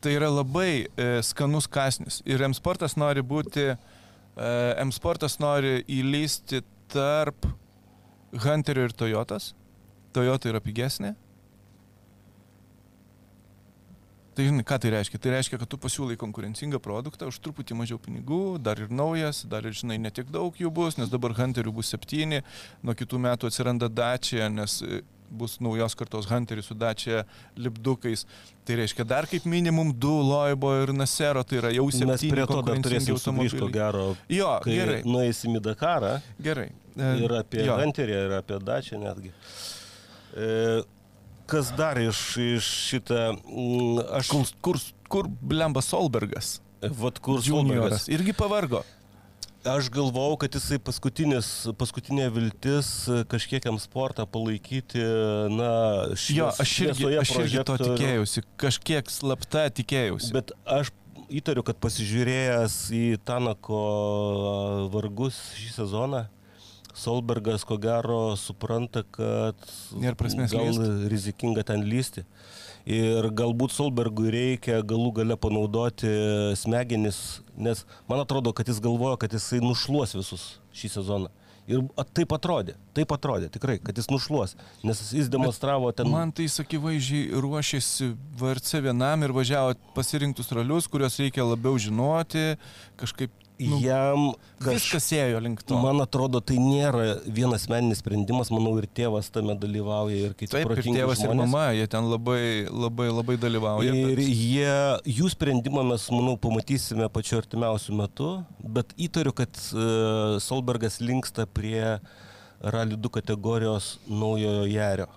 Tai yra labai e, skanus kasnis. Ir M sportas nori būti E, M Sportas nori įlysti tarp Hunterio ir Toyotas. Toyota yra pigesnė. Tai žinai, ką tai reiškia? Tai reiškia, kad tu pasiūlai konkurencingą produktą už truputį mažiau pinigų, dar ir naujas, dar ir, žinai, netiek daug jų bus, nes dabar Hunterių bus septyni, nuo kitų metų atsiranda Dacia, nes e, bus naujos kartos Hunteris su Dacia lipdukais. Tai reiškia dar kaip minimum du Loibo ir Nasero, tai yra jau Mes septyni prie to dar turėsim sugrįžti, ko gero, Jo, gerai, nueisim į Dakarą. gerai. Ir apie jo. Hunterį, ir apie Dačią netgi. E, kas dar iš, iš šitą... mm, Aš... Kur, kur, kur Blemba Solbergas? Vat kur Junioras. Solbergas. Irgi pavargo. Aš galvau, kad jisai paskutinis, paskutinė viltis kažkiekiam sportą palaikyti, na, švies, Jo, aš irgi, aš irgi to tikėjausi, kažkiek slapta tikėjausi. Bet aš įtariu, kad pasižiūrėjęs į Tanako vargus šį sezoną, Solbergas ko gero supranta, kad gal lyst. rizikinga ten lysti. Ir galbūt Solbergui reikia galų gale panaudoti smegenis, nes man atrodo, kad jis galvoja, kad jisai nušluos visus šį sezoną. Ir taip atrodė, taip atrodė tikrai, kad jis nušluos, nes jis demonstravo ten... Man tai sakivaizdžiai ruošėsi VRC vienam ir važiavo pasirinktus ralius, kuriuos reikia labiau žinoti, kažkaip nu, jam viskas ėjo link to. Man atrodo, tai nėra vienas meninis sprendimas, manau, ir tėvas tame dalyvauja, ir kiti Taip, ir tėvas ir žmonės. mama, jie ten labai, labai, labai dalyvauja. Ir bet- jie, jų sprendimą mes, manau, pamatysime pačiu artimiausiu metu, bet įtariu, kad uh, Solbergas linksta prie Rally 2 kategorijos naujojo Jario.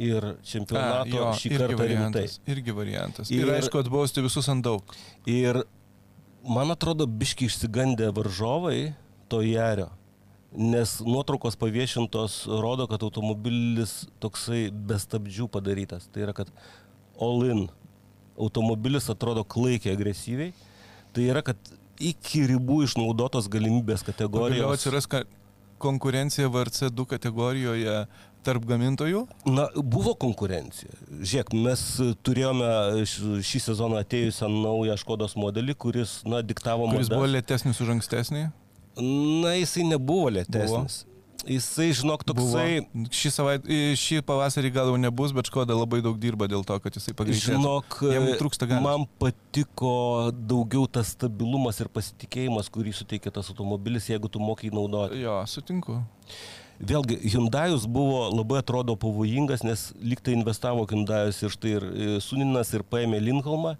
Ir čempionato jo, šį kartą rimtai. variantas. Irgi variantas. Ir, Ir- ir aišku, atbausti visus ant daug. Ir man atrodo, biški išsigandę varžovai to jario. Nes nuotraukos paviešintos rodo, kad automobilis toksai be stabdžių padarytas. Tai yra, kad all in automobilis atrodo klaikiai agresyviai. Tai yra, kad iki ribų išnaudotos galimybės kategorijos. atsiras ka- konkurencija VRC2 kategorijoje tarp gamintojų. Na, buvo konkurencija. Žiūrėk, mes turėjome šį sezoną atėjusią naują Škodos modelį, kuris, na, diktavo kuris madas. buvo lėtesnis už ankstesnį. Na, jisai nebuvo lėtesnis. Jisai, žinok, toksai, Buvo. Šį, savait, šį pavasarį gal jau nebus, bet Škoda labai daug dirba dėl to, kad jisai pagreitėjo. žinok, man patiko daugiau tas stabilumas ir pasitikėjimas, kurį suteikia tas automobilis, jeigu tu mokai naudoti. Jo, sutinku. Vėlgi, Hyundai'us buvo labai atrodo pavojingas, nes liktai investavo Hyundai'us ir štai ir Suninas ir paėmė Lincolmą,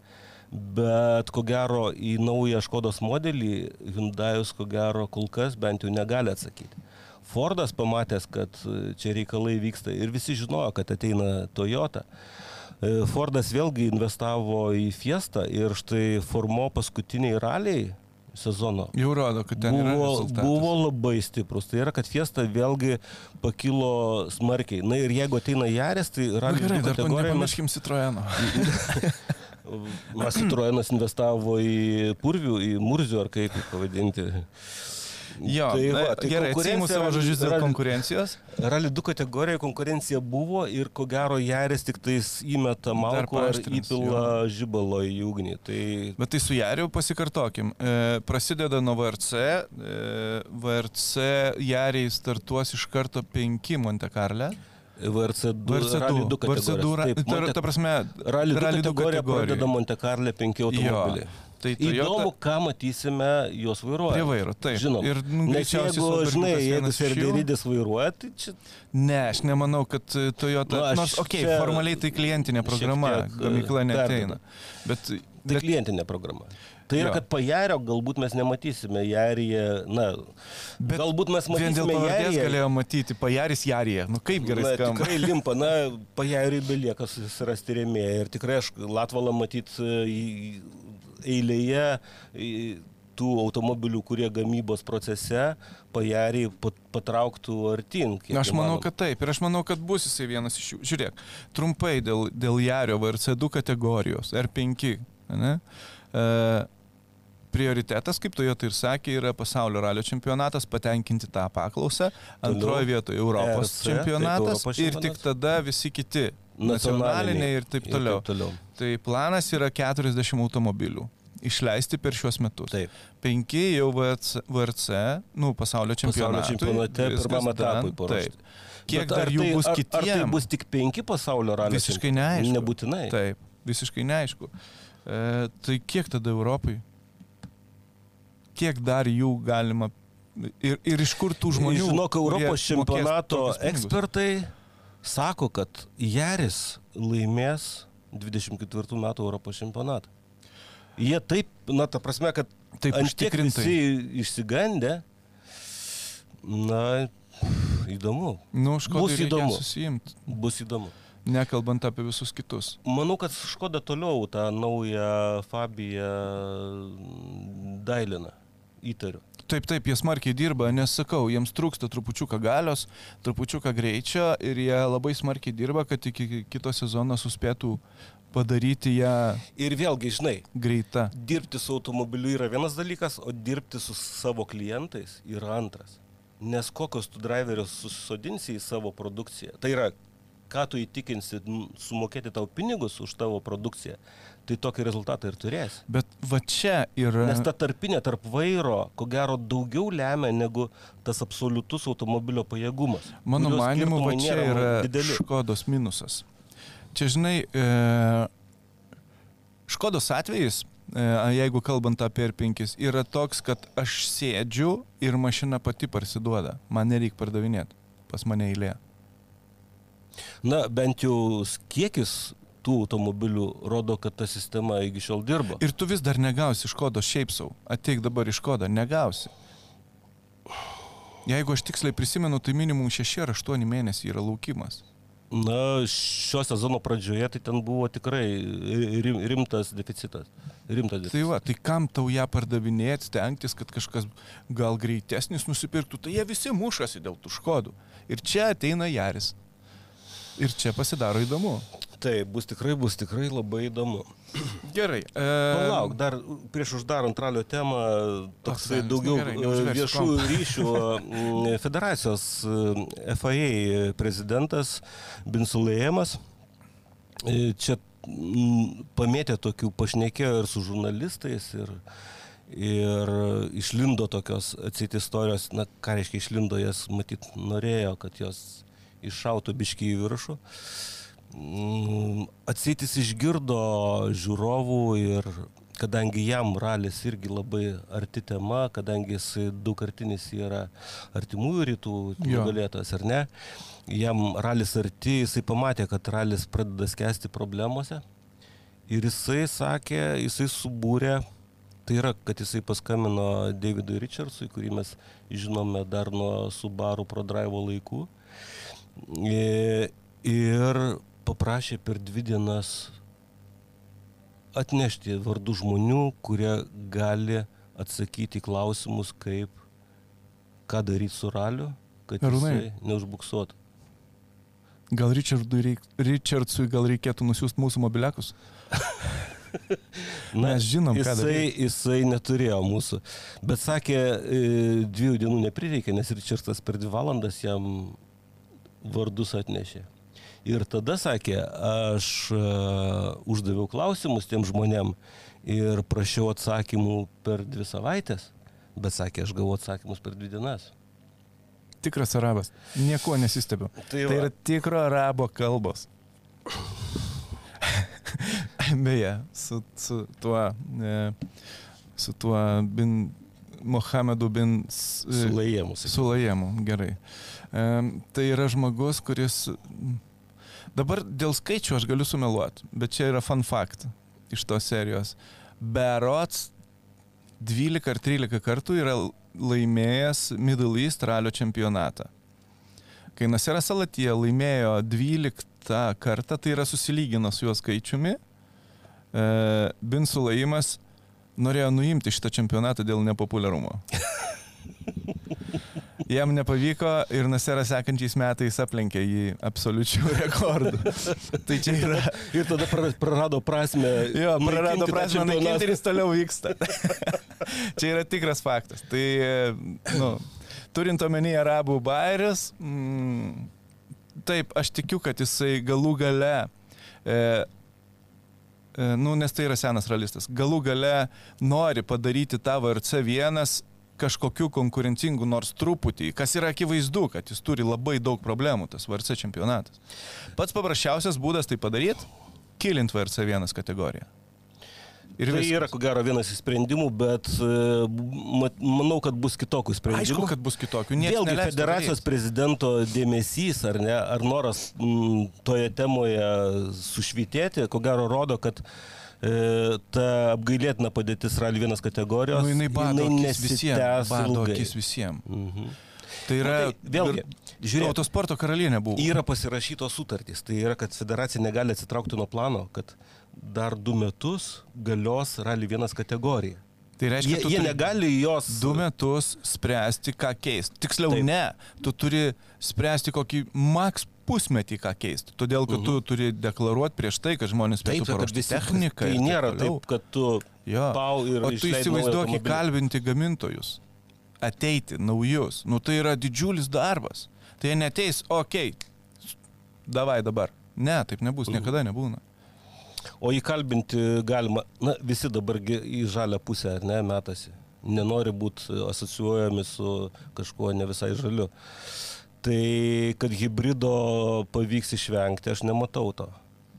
bet ko gero į naują Škodos modelį Hyundai'us ko gero kol kas bent jau negali atsakyti. Fordas pamatęs, kad čia reikalai vyksta ir visi žinojo, kad ateina Toyota. E, Fordas vėlgi investavo į Fiestą ir štai formo paskutiniai raliai sezono Jau rodo, kad ten buvo, buvo labai stiprus. Tai yra, kad Fiesta vėlgi pakilo smarkiai. Na ir jeigu ateina Jaris, tai rally kategorijoje mes, nepamirškim Citroeno. Citroenas investavo į Purvių, į Murzio ar kaip pavadinti. Jo, tai va, tai gerai, atsimu savo žodžius dėl konkurencijos. Rally 2 kategorijoje konkurencija buvo ir ko gero Jaris tik tais įmeta malko ar įpila žibalo į ugnį. Tai Bet tai su Jariu pasikartokim. E, prasideda nuo VRC. E, VRC Jariai startuos iš karto 5 Monte Carlo. VRC 2, VRC Rally 2 2. VRC 2 kategorijos. ra- Taip, ta, prasme, Rally 2 Rally 2 kategorija kategorijoj. pradeda Monte Carlo 5 automobiliai. Tai Įdomu, ką matysime jos vairuojant. prie vairo. Taip. Žinom. Ir nu, Nes jeigu, žinai, jeigu. Serderidis vairuoja, tai čia... Ne, aš nemanau, kad e, Toyota. Nu, aš nors, okei, okay, formaliai tai klientinė programa, e, gamykla neteina. perdedu. Bet, Tai bet klientinė programa. Tai yra, Jo. kad pajario galbūt mes nematysime, Jaryje, na, Bet galbūt mes vien dėl matysime pavardės Jaryje. galėjo matyti, pajaris Jarija. Nu kaip gerai Na, skamba. tikrai limpa, na, pajariui belieka susirasti rėmėją. Ir tikrai aš Latvalą matyt e, eilėje tų automobilių, kurie gamybos procese pajariai pat- patrauktų artin. Aš manau, įmanoma. kad taip. Ir aš manau, kad bus jisai vienas iš jų. Žiūrėk, trumpai dėl, dėl Jario VRC2 kategorijos, R5. Ne? E, prioritetas, kaip Toyota ir sakė, yra pasaulio ralio čempionatas, patenkinti tą paklausą. Antroje vietoje Europos taip, čempionatas Europos ir tik tada visi kiti nacionaliniai ir taip toliau. Ir taip toliau. Tai planas yra 40 automobilių. išleisti per šiuos metus. Taip. Penki jau VRC, VRC nu, pasaulio Pasaulio čempionate. čempionate pirmam etapui paruošti. Kiek Bet ar dar jų tai- bus ar, Ar tai bus tik penki pasaulio raliai? Visiškai neaišku. Nebūtinai. Taip, visiškai neaišku. E, tai kiek tada Europai? Kiek dar jų galima ir, ir iš kur tų žmonių? Žinok, Europos čempionato ekspertai sako, kad Jaris laimės 24 metų Europos čempionatą. Jie taip, na, ta prasme, kad Taip užtikrintai. visi išsigandę, na, įdomu, Nu, Bus įdomu. Susijimti, bus įdomu. nekalbant apie visus kitus. Manau, kad Škoda toliau tą naują Fabiją dailina, įtariu. Taip, taip, jie smarkiai dirba, nes sakau, jiems trūksta trupučiuką galios, trupučiuką greičio ir jie labai smarkiai dirba, kad iki kito sezono suspėtų padaryti ją Ir vėlgi, žinai, greitą. dirbti su automobiliu yra vienas dalykas, o dirbti su savo klientais yra antras. Nes kokios tu driverius susodinsi į savo produkciją. Tai yra, ką tu įtikinsi sumokėti tau pinigus už tavo produkciją, tai tokį rezultatą ir turėsi. Bet va čia yra... Nes ta tarpinė tarp vairo, ko gero, daugiau lemia negu tas absoliutus automobilio pajėgumas. Mano manimu, va čia yra dideli. Škodos minusas. Čia, žinai, e, Škodos atvejis, e, jeigu kalbant apie R5, yra toks, kad aš sėdžiu ir mašina pati parsiduoda. Man nereikia pardavinėti. Pas mane eilė. Na, bent jau kiekis tų automobilių rodo, kad ta sistema iki šiol dirba. Ir tu vis dar negausi Škodos šiaip savo. Ateik dabar iš Škodą, negausi. Jeigu aš tiksliai prisimenu, tai minimum 6 ar 8 mėnesiai yra laukimas. Na, šio sezono pradžioje tai ten buvo tikrai rim, rimtas deficitas. Rimtas Tai deficitas. va, tai kam tau ją pardavinėti, stengtis, kad kažkas gal greitesnis nusipirktų, tai jie visi mušasi dėl tų škodų. Ir čia ateina Jaris. Ir čia pasidaro įdomu. Tai bus tikrai, bus tikrai labai įdomu. Gerai. E... Palauk, dar prieš uždarant ralio temą, toksai velnias, daugiau nu gerai, e, neužversiu viešų ryšių m, federacijos e, FAA prezidentas Binsulėjimas. Čia pamėtė tokių pašnekėjo ir su žurnalistais ir, ir išlindo tokios atseit istorijos, na ką reiškia išlindo, jas matyt norėjo, kad jos iššautų biški į viršų. Mm, Atseitis išgirdo žiūrovų ir kadangi jam ralis irgi labai arti tema, kadangi jis daugkartinis yra artimųjų rytų nugalėtojas, ar ne, jam ralis arti, jisai pamatė, kad ralis pradeda skęsti problemuose ir jisai sakė, jisai subūrė, tai yra, kad jisai paskambino Davidui Richardsui, kurį mes žinome dar nuo Subaru ProDrive laikų. E, ir paprašė per dvi dienas atnešti vardų žmonių, kurie gali atsakyti klausimus, kaip ką daryti su raliu, kad jisai neužbuksuotų. Gal reik... Richardsui gal reikėtų nusiųsti mūsų mobiliakus? Mes žinom, ką jisai, daryti. jisai neturėjo mūsų. Bet sakė, e, dviejų dienų neprireikė, nes Richardas per dvi valandas jam vardus atnešė. Ir tada sakė, aš uh, uždaviau klausimus tiem žmonėm ir prašiau atsakymų per dvi savaitės, bet sakė, aš gavau atsakymus per dvi dienas. Tikras arabas. Nieko nesistebiu. Tai Tai va. yra tikro arabo kalbos. Beje, su, su tuo, e, su tuo bin Mohamedu bin e, Sulaiėmus. Sulajemu, gerai. E, tai yra žmogus, kuris... Dabar dėl skaičių aš galiu sumeluoti, bet čia yra fun fact iš tos serijos. Berots 12 ar 13 kartų yra laimėjęs Middle East ralio čempionatą. Kai Naseras Salatija laimėjo 12 kartą, tai yra susilygino su juo skaičiumi, e, Bin Sulaimas norėjo nuimti šitą čempionatą dėl nepopuliarumo. Jam nepavyko ir Naseras sekančiais metais aplenkė jį absoliučių rekordų. tai čia yra... Ir tada pra- prarado prasme. Jo, prarado prasme naikinti ir jis toliau vyksta. čia yra tikras faktas. Tai, nu, turint omeny arabų bairius, mm, taip, aš tikiu, kad jisai galų gale e, E, Nu, nes tai yra senas realistas. Galų gale nori padaryti tą VRC1 kažkokiu konkurencingu nors truputį, kas yra akivaizdu, kad jis turi labai daug problemų, tas VRC čempionatas. Pats paprasčiausias būdas tai padaryti - kilint VRC1 kategoriją. Ir Tai viskas. yra, ko gero, vienas iš sprendimų, bet e, manau, kad bus kitokių sprendimų. Aišku, kad bus kitokių. Niekas Vėlgi federacijos daryt. prezidento dėmesys ar ne, ar noras m, toje temoje sušvitėti, ko gero rodo, kad e, ta apgailėtina padėtis Rally 1 kategorijos Nu, jinai bado akis visiems. Bado akis visiems. Mhm. Tai yra... Na, tai vėlgi, žiūrėk. Autosporto karalienė buvo. Yra pasirašytos sutartys, tai yra, kad federacija negali atsitraukti nuo plano, kad dar du metus galios Rally 1 kategorija. Tai reiškia, Jie, jie turi negali jos... du metus spręsti, ką keisti. Tiksliau. Taip. ne. Tu turi spręsti kokį maks pusmetį, ką keisti. Todėl, kad uh -huh. tu turi deklaruoti prieš tai, kad žmonės Taip, paruošti techniką. Tai nėra taip, kad tu Jo. pau ir O tu įsivaizduok įkalbinti gamintojus, ateiti naujus. Nu tai yra didžiulis darbas. Tai jie neteis, okei, okay, davai dabar. Ne, taip nebus, Mhm. niekada nebūna. O įkalbinti galima, na, visi dabar į žalę pusę, ar ne, metasi. Nenori būti asocijuojami su kažkuo ne visai žaliu. Tai kad hybrido pavyks išvengti, aš nematau to.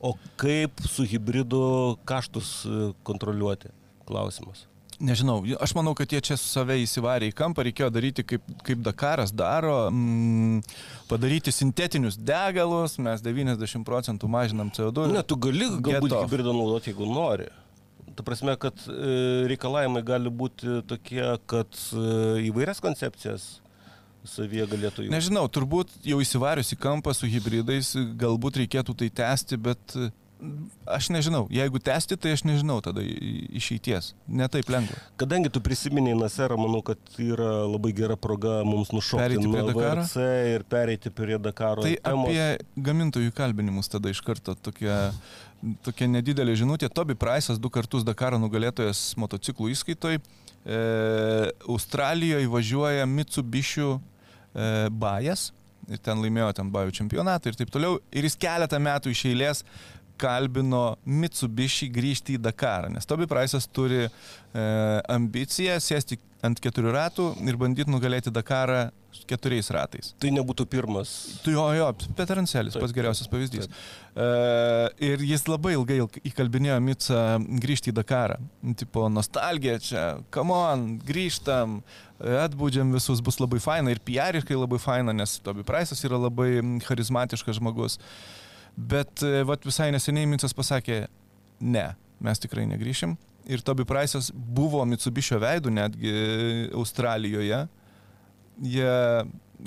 O kaip su hybridu kaštus e, kontroliuoti? Klausimas. Nežinau, aš manau, kad jie čia save įsivarė į kampą, reikėjo daryti kaip, kaip Dakaras daro, mm, padaryti sintetinius degalus, mes 90 procentų mažinam CO2. Ne, tu gali galbūt hybridą naudoti, jeigu nori. Ta prasme, kad e, reikalavimai gali būti tokie, kad e, įvairias koncepcijas savyje galėtų jų. Nežinau, turbūt jau įsivarius į kampą su hybridais, galbūt reikėtų tai tęsti, bet mm, aš nežinau. Jeigu tęsti, tai aš nežinau tada išeities. Netaip lengva. Kadangi tu prisiminiai Naserą, manau, kad yra labai gera proga mums nušokti nuo? VRC ir pereiti prie Dakaro. Tai temos. apie gamintojų kalbinimus tada iš karto tokia, tokia nedidelė žinutė. Toby Price'as du kartus Dakaro nugalėtojas motociklų įskaitoj. E, Australijoje važiuoja Mitsubishi e, Bajas ir ten laimėjo ten Bajų čempionatą ir taip toliau. Ir jis keletą metų iš eilės kalbino Mitsubishi grįžti į Dakarą, nes Toby Price'as turi e, ambiciją sėsti ant keturių ratų ir bandyti nugalėti Dakarą keturiais ratais. Tai nebūtų pirmas. Tu jo, jo, Peterancelis, Taip, pats geriausias pavyzdys. Uh, ir jis labai ilgai ilg- įkalbinėjo Mitsą grįžti į Dakarą. Tipo, nostalgija čia, come on, grįžtam, atbūdžiam visus, bus labai faina ir piariškai labai faina, nes Toby Price'as yra labai charizmatiškas žmogus. Bet e, vat, visai neseniai Mitsas pasakė, ne, mes tikrai negryšim. Ir Toby Price'as buvo Mitsubišio veidų netgi Australijoje jie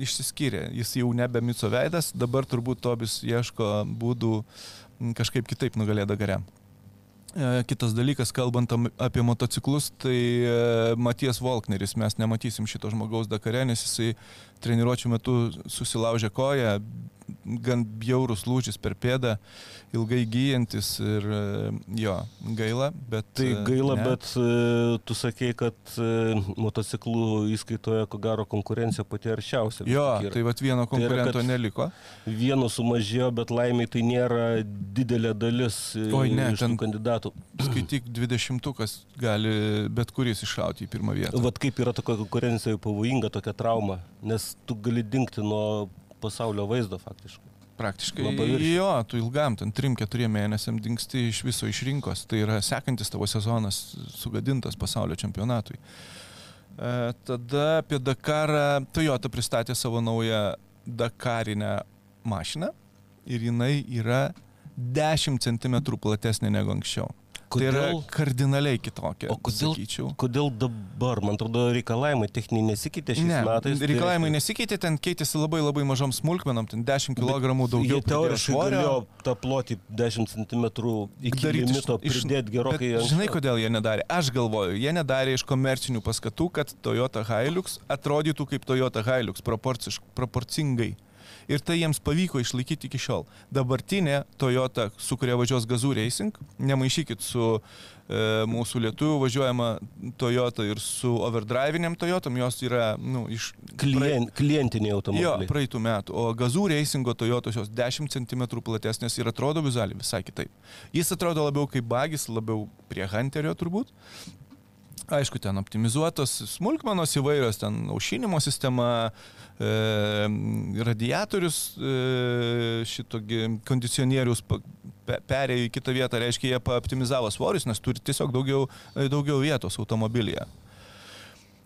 išsiskyrė. Jis jau nebe Mico veidas, dabar turbūt Tobis ieško būdų kažkaip kitaip nugalėti Dagare. E, Kitas dalykas, kalbant apie motociklus, tai e, Matijas Volkneris, mes nematysim šito žmogaus Dakare, nes jisai treniruočio metu susilaužė koją, gan bjaurus lūžis per pėdą, ilgai gyjantis ir e, jo, gaila, bet... Tai e, gaila, ne. bet e, tu sakei, kad motociklų įskaitoje, ko gero, konkurencija pati aršiausia. Jo, yra. tai vad vieno yra, konkurento kad- neliko. Vieno sumažėjo, bet laimiai tai nėra didelė dalis Oi, ne, ten- kandidatų. skaityk dvidešimtukas gali bet kuris iššauti į pirmą vietą. Vat kaip yra tokia konkurencija pavojinga, tokia trauma, nes tu gali dinkti nuo pasaulio vaizdo faktiškai. Praktiškai. nuo paviršiaus. Jo, tu ilgam, ten 3-4 mėnesiam dinksti iš viso iš rinkos. Tai yra sekantis tavo sezonas sugadintas pasaulio čempionatui. E, tada apie Dakarą Toyota pristatė savo naują Dakarinę mašiną ir jinai yra 10 cm platesnė negu anksčiau. Tai yra Kodėl, kardinaliai kitokia. O kodėl- Sakyčiau. kodėl dabar, man atrodo, reikalavimai techniniai nesikeitė šiais Ne, metais. tai reikalavimai reiškia- nesikeitė, ten keitėsi labai labai mažom smulkmenom, ten 10 kg daugiau teoriškai galėjo tą plotį 10 cm iki limito pridėti gerokai Bet Žinai, kodėl jie nedarė? Aš galvoju, jie nedarė iš komercinių paskatų, kad Toyota Hilux atrodytų kaip Toyota Hilux proporcingai. Ir tai jiems pavyko išlaikyti iki šiol. Dabartinė Toyota, su kuria važiuos Gazoo Racing, nemaišykit su e, mūsų lietuvių važiuojama Toyota ir su overdriviniam Toyotom, jos yra nu, iš... Klien, klientiniai Jo, automobiliai. praeitų metų. O Gazoo Racingo Toyotos jos 10 cm platesnės ir atrodo vizualiai visai kitaip. Jis atrodo labiau kaip bagis, labiau prie Hunterio turbūt. Aišku, ten optimizuotos smulkmenos įvairios, ten aušinimo sistema, radiatorius e, šitogi kondicionierius perėjo į kitą vietą, reiškia, jie paoptimizavo svorius, nes turi tiesiog daugiau, e, daugiau vietos automobilyje.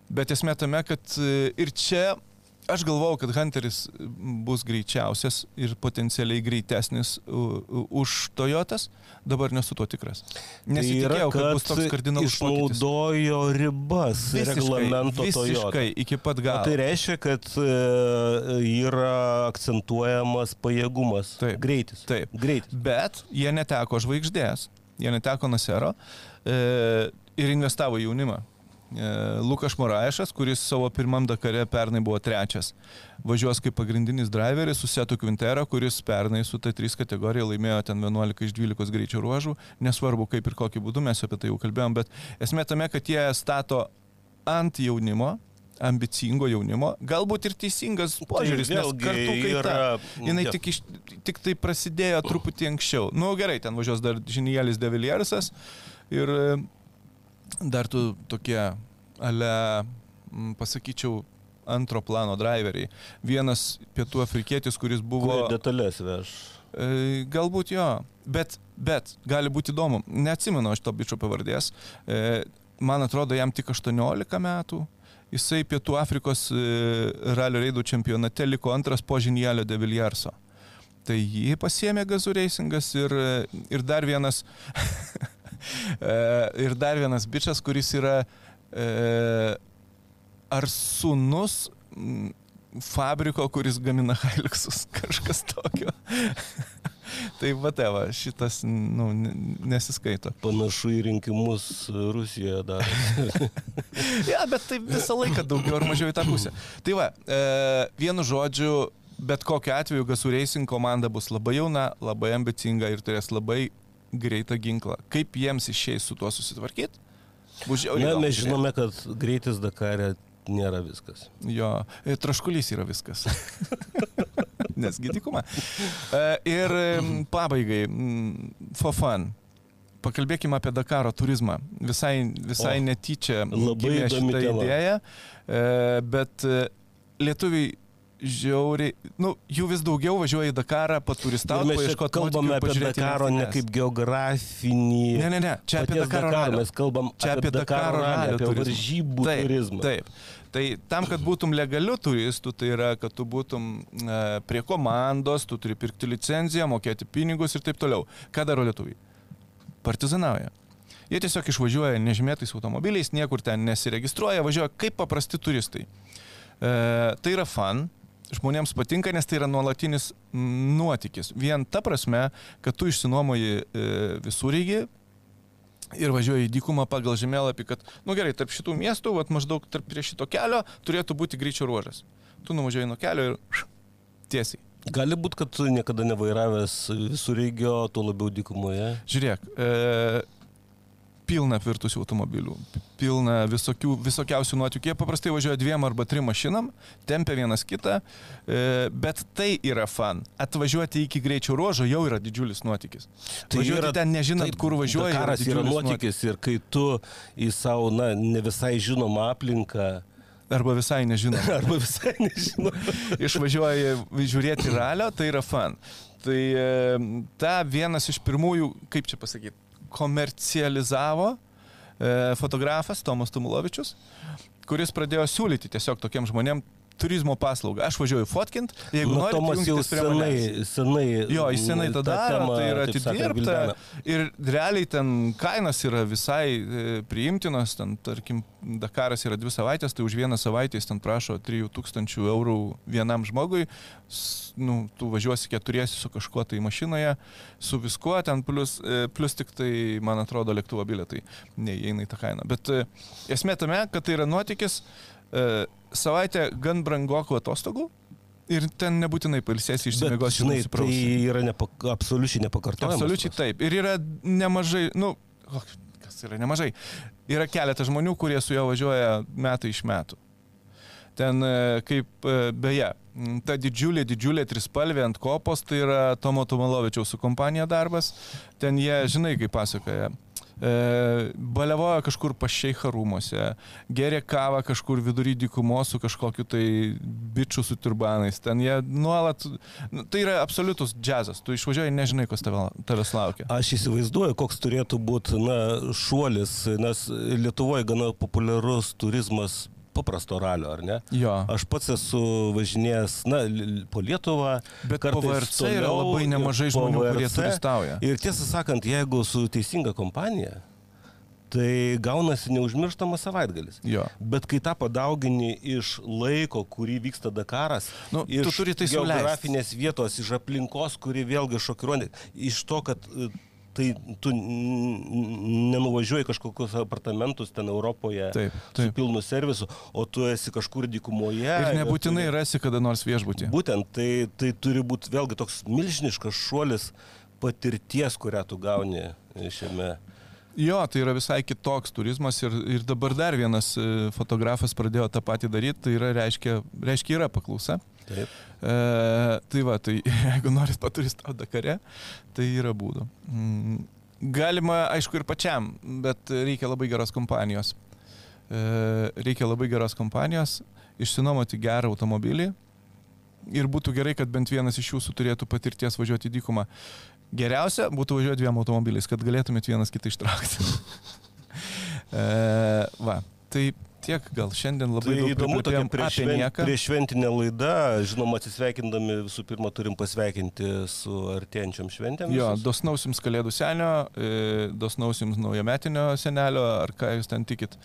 Bet esmė tame, kad e, ir čia aš galvau, kad Hunteris bus greičiausias ir potencialiai greitesnis už Toyotas, dabar nesu tuo tikras. Nesitikėjau, kad, kad bus toks kardinalus pokytis. Tai išnaudojo ribas reglamento Toyota. visiškai iki pat galo. tai reiškia, kad e, yra akcentuojamas pajėgumas. Taip. Greitis. Taip. Greitis. Bet jie neteko žvaigždės, jie neteko Nasero e, ir investavo jaunimą. E, Lukas Moraišas, kuris savo pirmam Dakare pernai buvo trečias, važiuos kaip pagrindinis driveris su Setu Quintero, kuris pernai su T3 kategorija laimėjo ten 11 iš 12 greičio ruožų. Nesvarbu kaip ir kokiu būdu, mes apie tai jau kalbėjom, bet esmė tame, kad jie stato ant jaunimo, ambicingo jaunimo, galbūt ir teisingas požiūris, nes vėlgi kartų kaita. yra- Jinai jo. tik, iš, tik tai prasidėjo truputį anksčiau. Nu gerai, ten važiuos dar Žinielis Deviliersas ir dar tu tokie, ale, pasakyčiau, antro plano driveriai. Vienas pietų afrikietis, kuris buvo... Buvo detalės veš. E, galbūt jo, bet, bet gali būti įdomu. Neatsimenu aš to bičio pavardės. E, man atrodo, jam tik 18 metų. Jisai Pietų Afrikos e, ralio reidų čempionate liko antras po Žinjelio de Viljarso. Tai jį pasiemė Gazų Reisingas ir, ir dar vienas ir dar vienas bičias, kuris yra e, ar sunus fabriko, kuris gamina Hiluxus, kažkas tokio. tai va, tai va, šitas nu, ne- nesiskaito. Panašu į rinkimus Rusijoje dar. Ja, bet tai visą laiką daugiau ar mažiau į tą pusę. Tai va, e, vienu žodžiu, bet kokiu atveju Gasų Racing komanda bus labai jauna, labai ambicinga ir turės labai greitą ginklą. Kaip jiems išeis su tuo susitvarkyti? Įdomu mes žinome, kad greitis Dakare nėra viskas. Jo, e, traškulys yra viskas. Nesgi dykuma. E, Ir pabaigai, mm, for fun. Pakalbėkime apie Dakaro turizmą. Visai, visai O, netyčia labai įdomi idėją, e, bet lietuviai žiauriai, nu, jų vis daugiau važiuoja į Dakarą, paturistauti, paieškoti kalbame apie Dakaro ne kaip geografinį. Ne, ne, ne, čia apie Dakaro Dakaro, ralio. Mes kalbam Čia apie Dakaro ralį, ralio apie turizmą. varžybų taip, turizmą. Taip. Tai tam, kad būtum legaliu turistu, tai yra, kad tu būtum e, prie komandos, tu turi pirkti licenciją, mokėti pinigus ir taip toliau. Ką daro lietuviai? Partizanauja. Jie tiesiog išvažiuoja nežymėtais automobiliais, niekur ten nesiregistruoja, važiuoja kaip paprasti turistai. E, tai yra fan, žmonėms patinka, nes tai yra nuolatinis nuotykis. Vien ta prasme, kad tu išsinuomoji e, visureigį ir važiuoji į dykumą pagal žemėlapį, kad, nu, gerai, tarp šitų miestų, vat, maždaug tarp prie šito kelio turėtų būti greičio ruožas. Tu nuvažiuoji nuo kelio ir tiesiai. Gali būti, kad tu niekada nevairavęs visų regio, tuo labiau dykumoje. Žiūrėk, e, pilna apvirtusių automobilių, pilna visokių, visokiausių nuotykių. Jie paprastai važiuoja dviem arba trim mašinam, tempia vienas kitą, e, bet tai yra fan. Atvažiuoti iki greičio ruožo jau yra didžiulis nuotykis. Tai važiuoti ten nežinant, kur važiuoji. Karas yra didžiulis nuotykis ir kai tu į savo, na, ne visai žinomą aplinką, Arba visai nežinau. arba visai nežinau. išvažiuoji žiūrėti ralio, tai yra fan. Tai e, ta vienas iš pirmųjų, kaip čia pasakyti, komercializavo e, fotografas Tomas Tumulovičius, kuris pradėjo siūlyti tiesiog tokiem žmonėm turizmo paslaugą. Aš važiuoju fotkint, jeigu Nu, nori, Tomas jau senai, senai. Jo, jis senai tą daro, tai yra atidirbta ir realiai ten kainos yra visai e, priimtinos, ten tarkim Dakaras yra dvi savaitės, tai už vieną savaitę jis ten prašo 3000 eurų vienam žmogui, nu, tu važiuosi keturiesi su kažkuo tai mašinoje, su viskuo ten, plus, e, plus tik tai, man atrodo, lėktuvo bilietai neįeina į tą kainą. Bet e, esmė tame, kad tai yra nuotykis, e, savaitę gan brangokų atostogų, Ir ten nebūtinai pailsėsi Bet, išsimiegosi. žinai, tai yra nepa, absoliučiai nepakartojama. Absoliučiai taip. Ir yra nemažai, nu, o, kas yra nemažai. Yra keletas žmonių, kurie su juo važiuoja metai iš metų. Ten e, kaip, e, beje, ta didžiulė, didžiulė trispalvė ant kopos, tai yra Tomo Tomalovičiaus su kompanija darbas. Ten jie, žinai, kaip pasakoja, e, balevoja kažkur pašeicha rūmose, geria kavą kažkur vidury dykumos su kažkokiu tai bičiu su turbanais. Ten jie nuolat, nu, tai yra absoliutus džiazas. Tu išvažiuoji, nežinai, kas tavęs laukia. Aš įsivaizduoju, koks turėtų būti na, šuolis, nes Lietuvoje gana populiarus turizmas paprasto ralio, ar ne? Jo. Aš pats esu važinėjęs, na, po Lietuvą. Bet po kartais VRC yra toliau labai nemažai žmonių, kurie VRC. turistauja. Ir tiesą sakant, jeigu su teisinga kompanija, tai gaunasi neužmirštamas savaitgalis. Jo. Bet kai tą padaugini iš laiko, kurį vyksta Dakaras, Nu, iš tu turi tai sau leist. geografinės vietos, iš aplinkos, kuri vėlgi šokiruoja, iš to, kad e, tai tu nenuvažiuoji kažkokius apartamentus ten Europoje Taip, su taip. pilnu servisu, o tu esi kažkur dykumoje. Ir nebūtinai turi- rasi kada nors viešbutį. Būtent, tai, tai turi būti vėlgi toks milžiniškas šuolis patirties, kurią tu gauni šiame. Jo, tai yra visai kitoks turizmas ir, ir dabar dar vienas e, fotografas pradėjo tą patį daryti, tai yra, reiškia, reiškia yra paklausa. Taip. E, tai va, tai jeigu norit paturistauti Dakare, tai yra būdų. Mm, galima, aišku, ir pačiam, bet reikia labai geros kompanijos. E, reikia labai geros kompanijos, išsinuomoti gerą automobilį ir būtų gerai, kad bent vienas iš jūsų turėtų patirties važiuoti į dykumą. Geriausia būtų važiuoti dviem automobiliais, kad galėtumėt vienas kitą ištraukti. e, va, tai tiek gal šiandien labai Tai įdomu, tokia prikalbėjom prieš, apie šven, nieką. prieš šventinė laida, žinoma, atsisveikindami visų pirma turim pasveikinti su artėjančiam šventėm. Jo, dosnaus jums kalėdų senio, e, dosnaus jums naujametinio senelio, ar ką jūs ten tikit.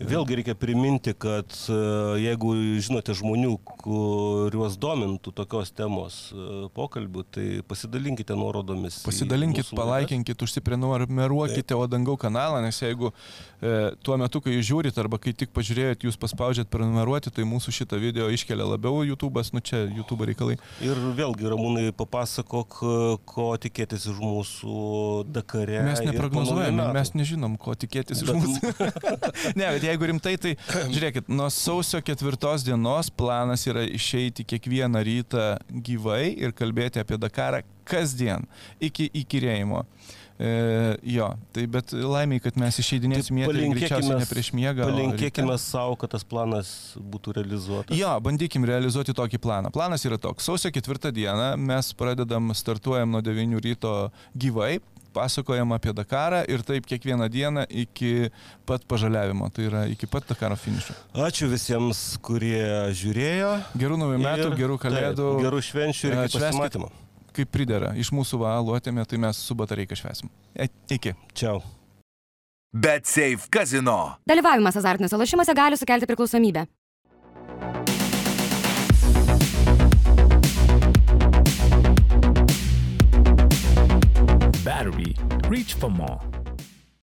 Vėlgi reikia priminti, kad e, jeigu žinote žmonių, kuriuos domintų tokios temos e, pokalbių, tai pasidalinkite nuorodomis. Pasidalinkit, palaikinkit, užsiprenumeruokite Odangau kanalą, nes jeigu e, tuo metu, kai jūs žiūrit arba kai tik pažiūrėjot, jūs paspaudžiat prenumeruoti, tai mūsų šitą video iškelia labiau YouTube'as, nu čia YouTube reikalai. Ir vėlgi, Ramūnai, papasakok, e, ko tikėtis iš mūsų Dakare. Mes neprognozuojame, mes nežinom, ko tikėtis iš mūsų. ne, bet jeigu rimtai, tai žiūrėkit, nuo sausio ketvirtos dienos planas yra išeiti kiekvieną rytą gyvai ir kalbėti apie Dakarą kasdien iki įkyrėjimo. E, jo, tai bet laimiai, kad mes išeidinėsime Tai tai greičiausiai ne prieš miegą. Palinkėkime savo, kad tas planas būtų realizuotas. Jo, bandykim realizuoti tokį planą. Planas yra toks. Sausio ketvirtą dieną mes pradedam, startuojam nuo 9 ryto gyvai, pasakojam apie Dakarą ir taip kiekvieną dieną iki pat pažaliavimo, tai yra iki pat Dakaro finišo. Ačiū visiems, kurie žiūrėjo. Gerų naujų metų, Ir- gerų kalėdų. Taip, gerų švenčių ir pasimatymo. Kaip pridera, iš mūsų valuotėme, tai mes su batareika švesim. E, iki. Čiau. BetSafe kazino. Dalyvavimas azartiniuose lošimuose gali sukelti priklausomybę. Battery. Reach for more.